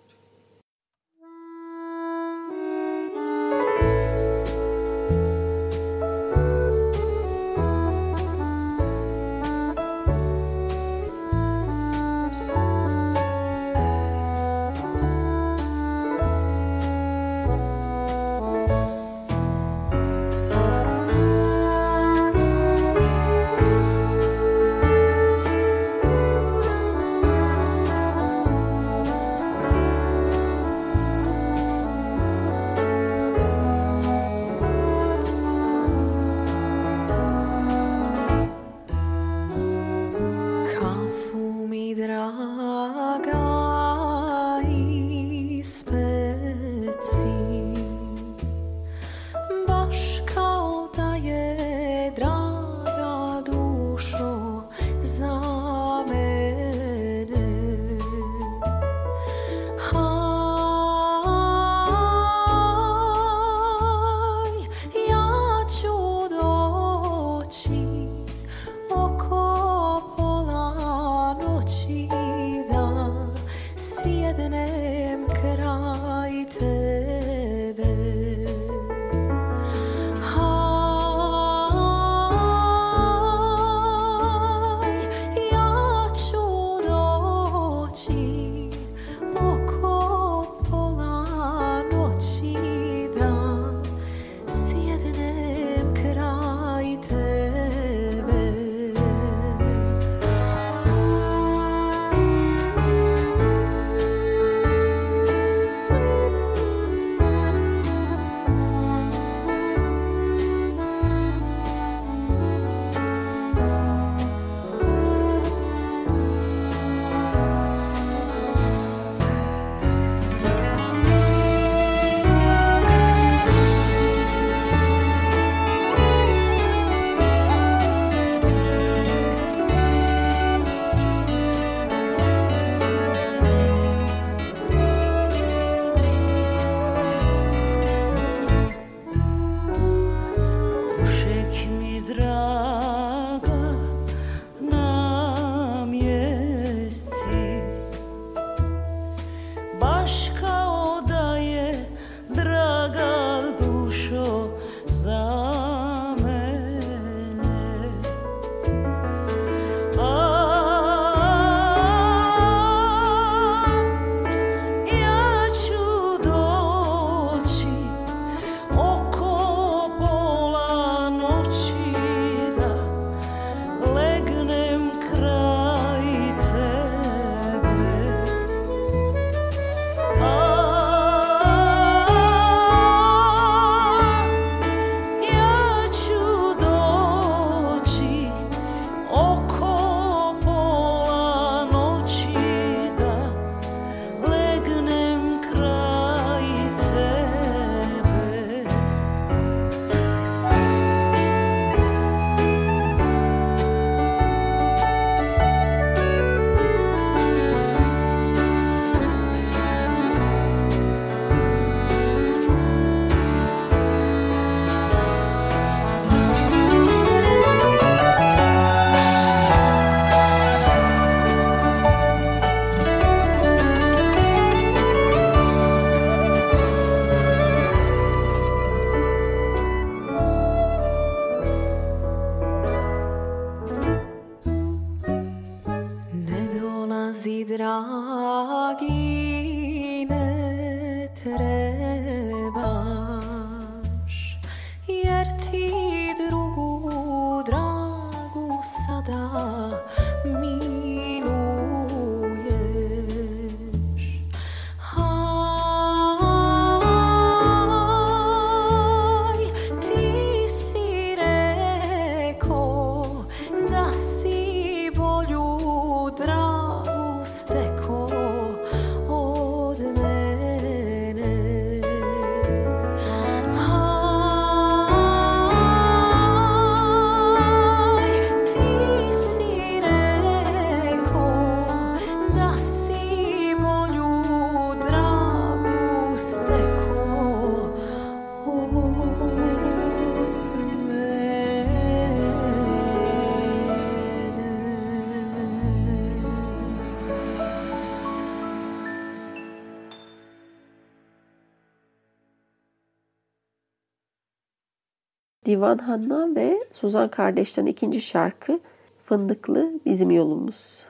Divan Hanna ve Suzan kardeşten ikinci şarkı Fındıklı Bizim Yolumuz.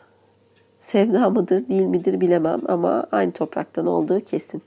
Sevda mıdır değil midir bilemem ama aynı topraktan olduğu kesin.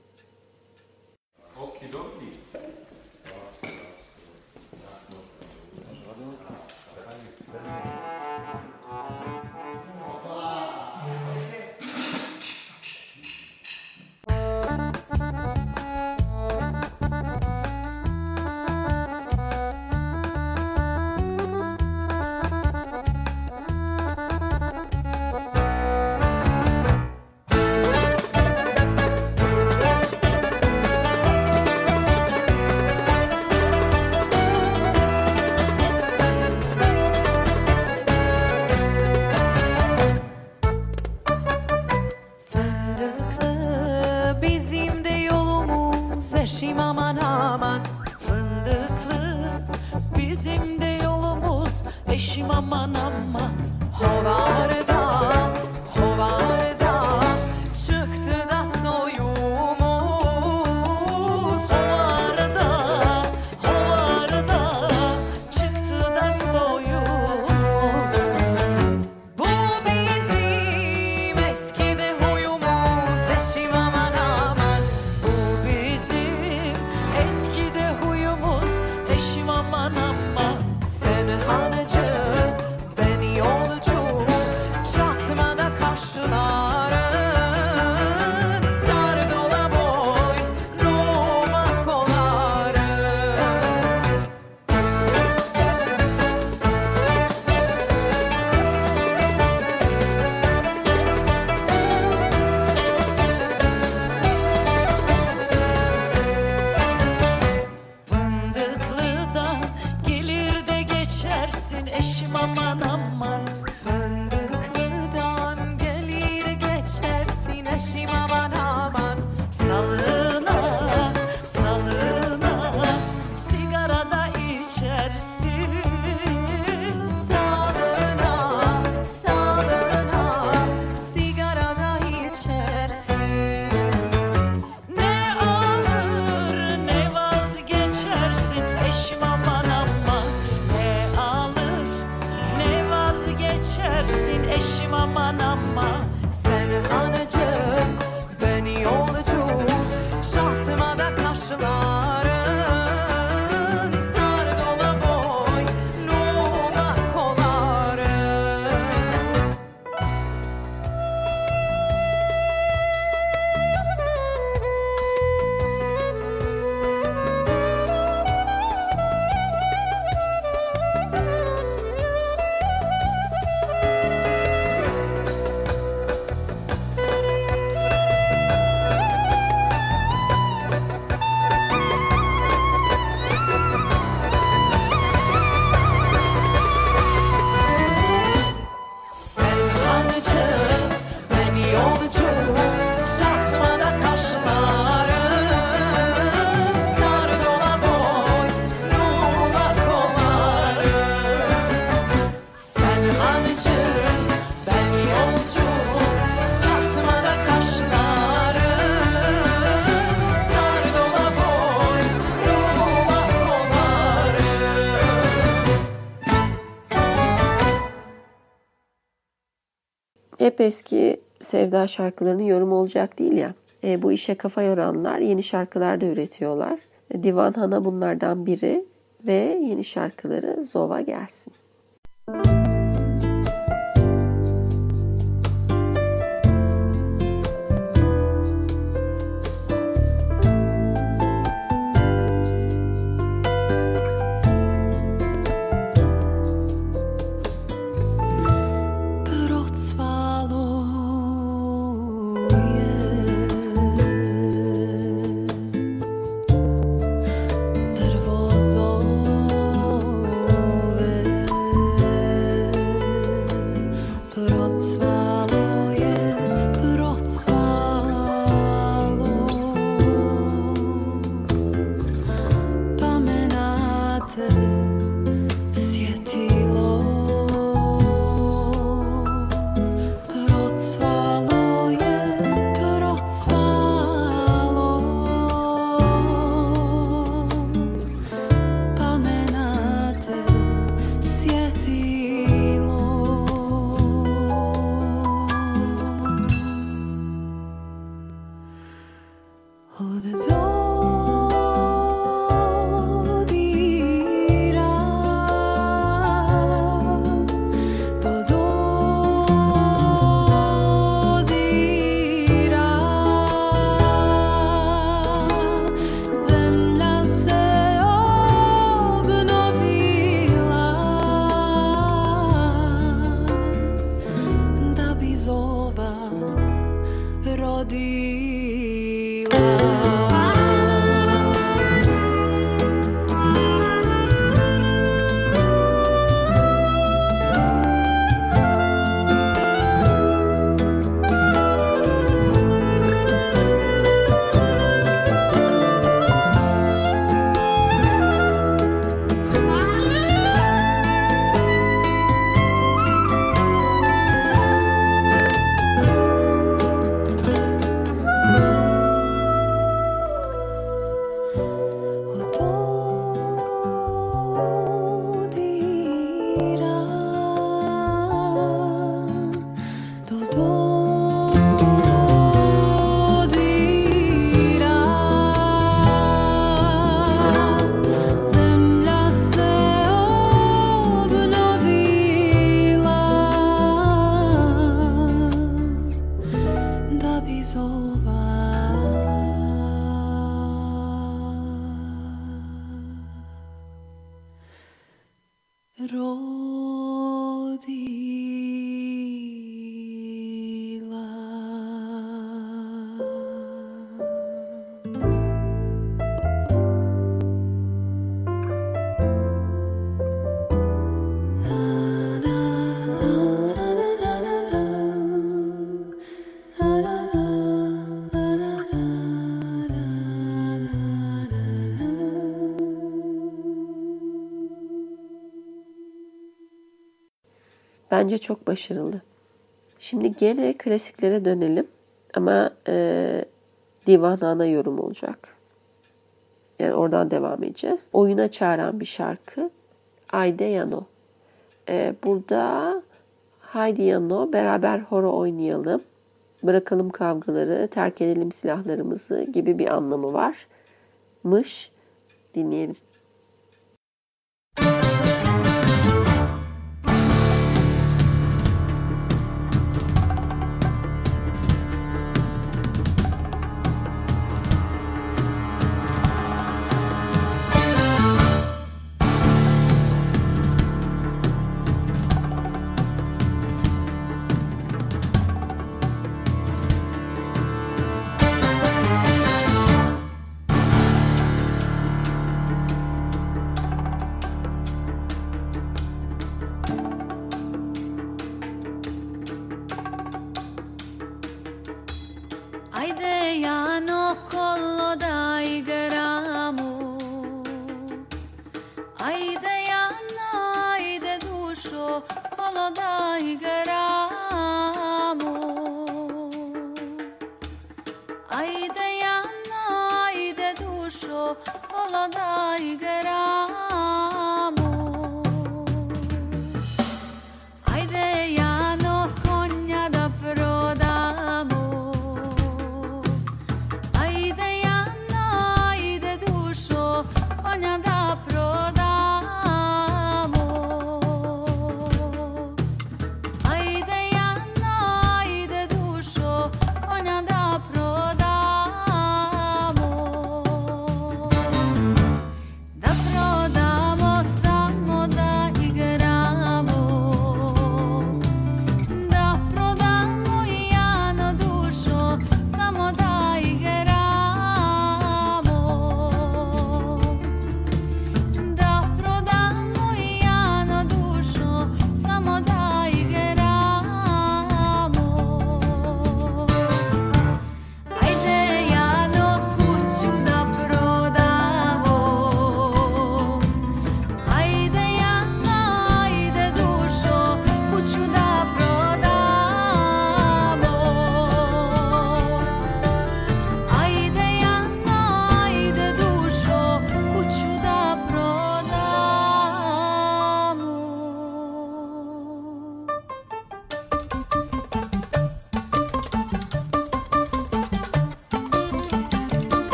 sensin eşim ama hep eski sevda şarkılarının yorumu olacak değil ya. E, bu işe kafa yoranlar yeni şarkılar da üretiyorlar. Divan Hana bunlardan biri ve yeni şarkıları Zova gelsin. Bence çok başarılı. Şimdi gene klasiklere dönelim ama e, divanana yorum olacak. Yani oradan devam edeceğiz. Oyuna çağıran bir şarkı Ayde Yano. E, burada Haydi Yano beraber horo oynayalım. Bırakalım kavgaları, terk edelim silahlarımızı gibi bir anlamı var. Mış dinleyelim.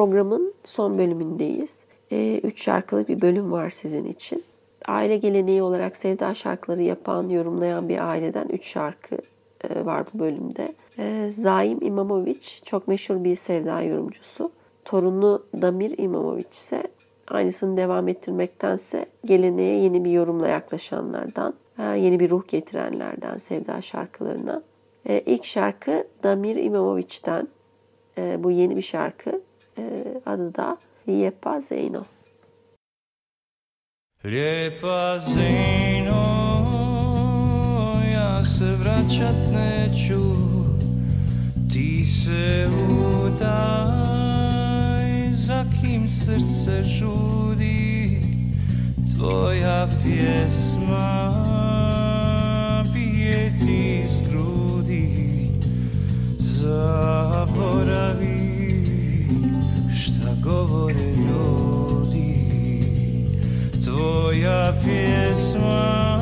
Programın son bölümündeyiz. Ee, üç şarkılı bir bölüm var sizin için. Aile geleneği olarak sevda şarkıları yapan, yorumlayan bir aileden üç şarkı e, var bu bölümde. E, Zaim İmamoviç çok meşhur bir sevda yorumcusu. Torunu Damir İmamoviç ise aynısını devam ettirmektense geleneğe yeni bir yorumla yaklaşanlardan, e, yeni bir ruh getirenlerden sevda şarkılarına. E, ilk şarkı Damir İmamoviç'ten. E, bu yeni bir şarkı. E, adı da Lijepa Zeyno. Lijepa Zeno, ja se vraćat neću, ti se udaj, za kim srce žudi, tvoja pjesma Your his.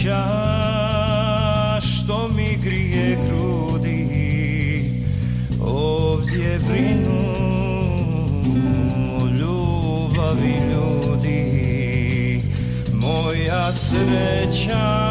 Sreća što mi grije grudi, ovdje brinu o ljubavi ljudi. Moja sreća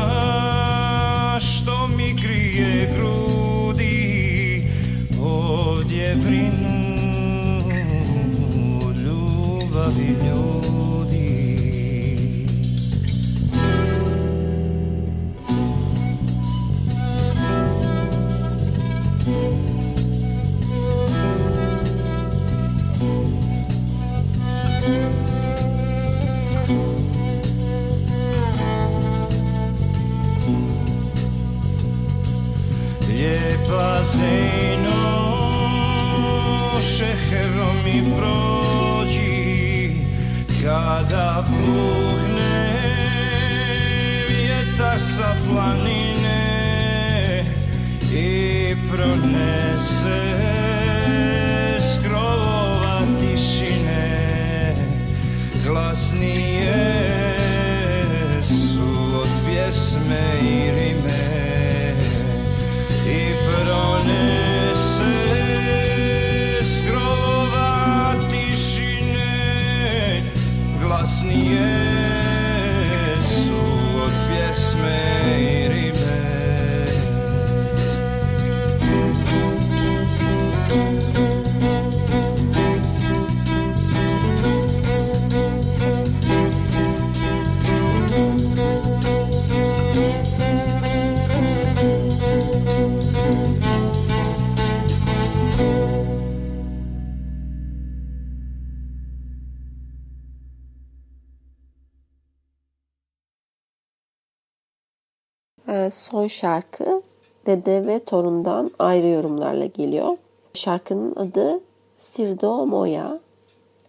Son şarkı dede ve torundan ayrı yorumlarla geliyor. Şarkının adı Sirdo Moya.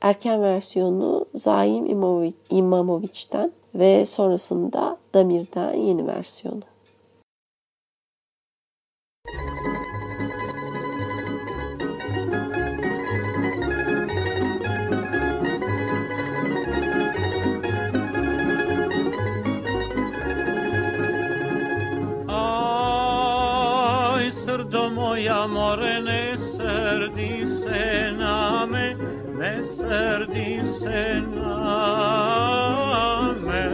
Erken versiyonu Zaim İmamovi- İmamoviç'ten ve sonrasında Damir'den yeni versiyonu. Srdo moja more, ne srdi se na me, ne srdi se na me.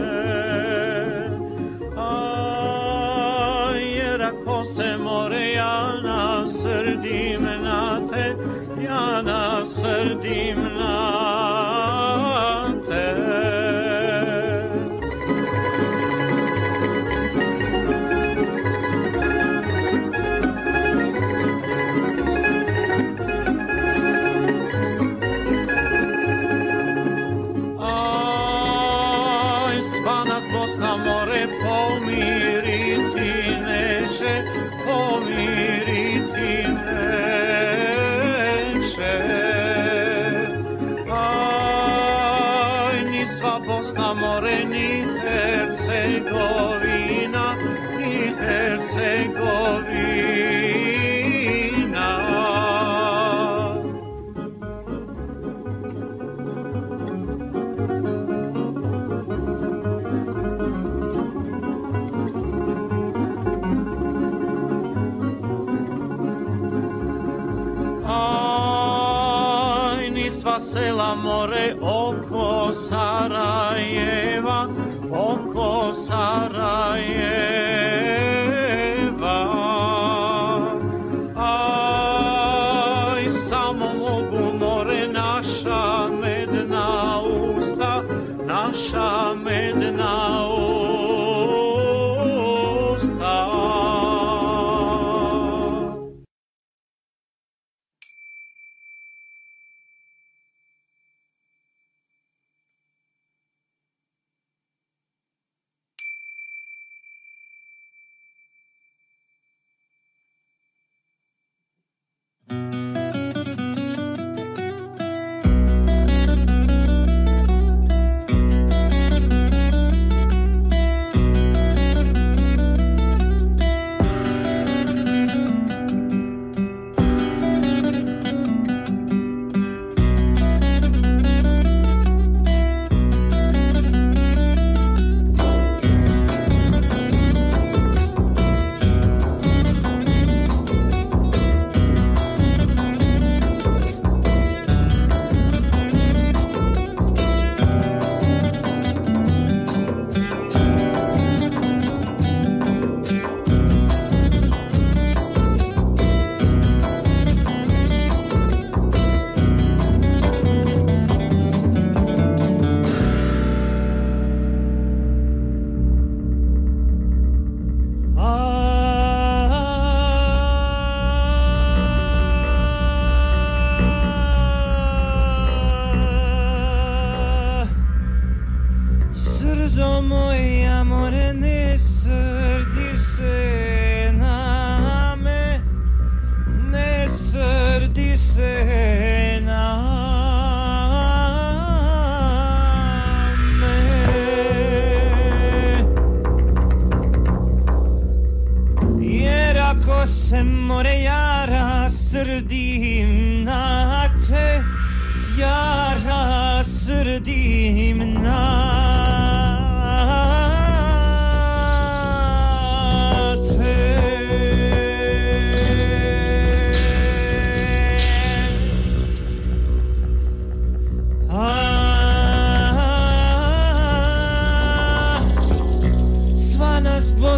Aj, jer ako se more, ja nasrdim na te, ja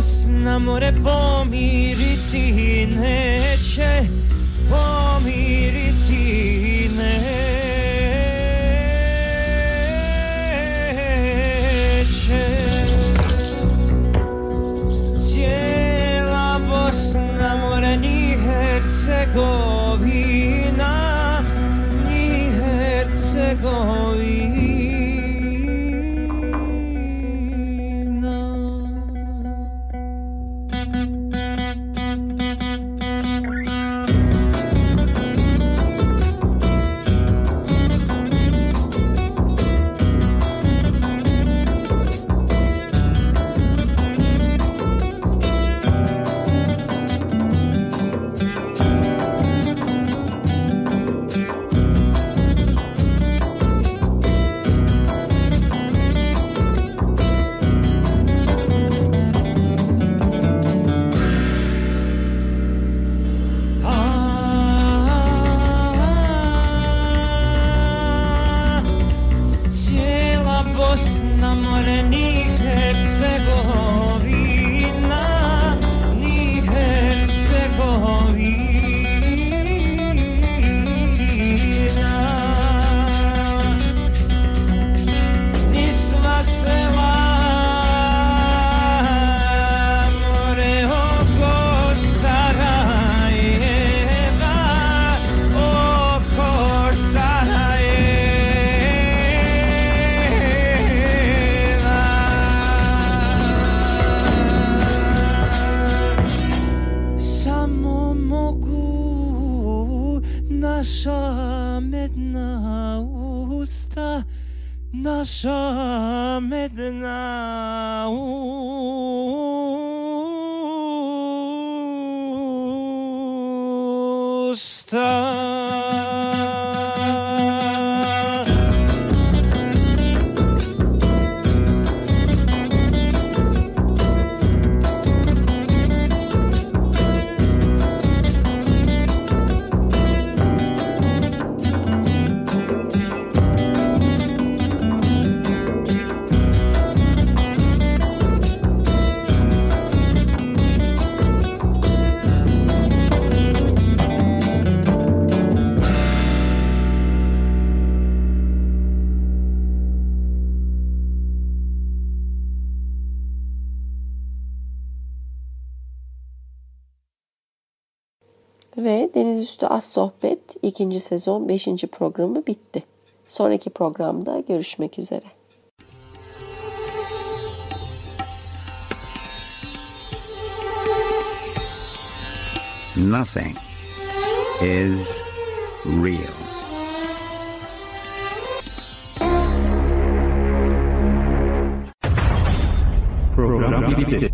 nas Bosna more pomiriti neće Pomiriti Az Sohbet ikinci sezon 5. programı bitti. Sonraki programda görüşmek üzere. Nothing is real. Program bitti.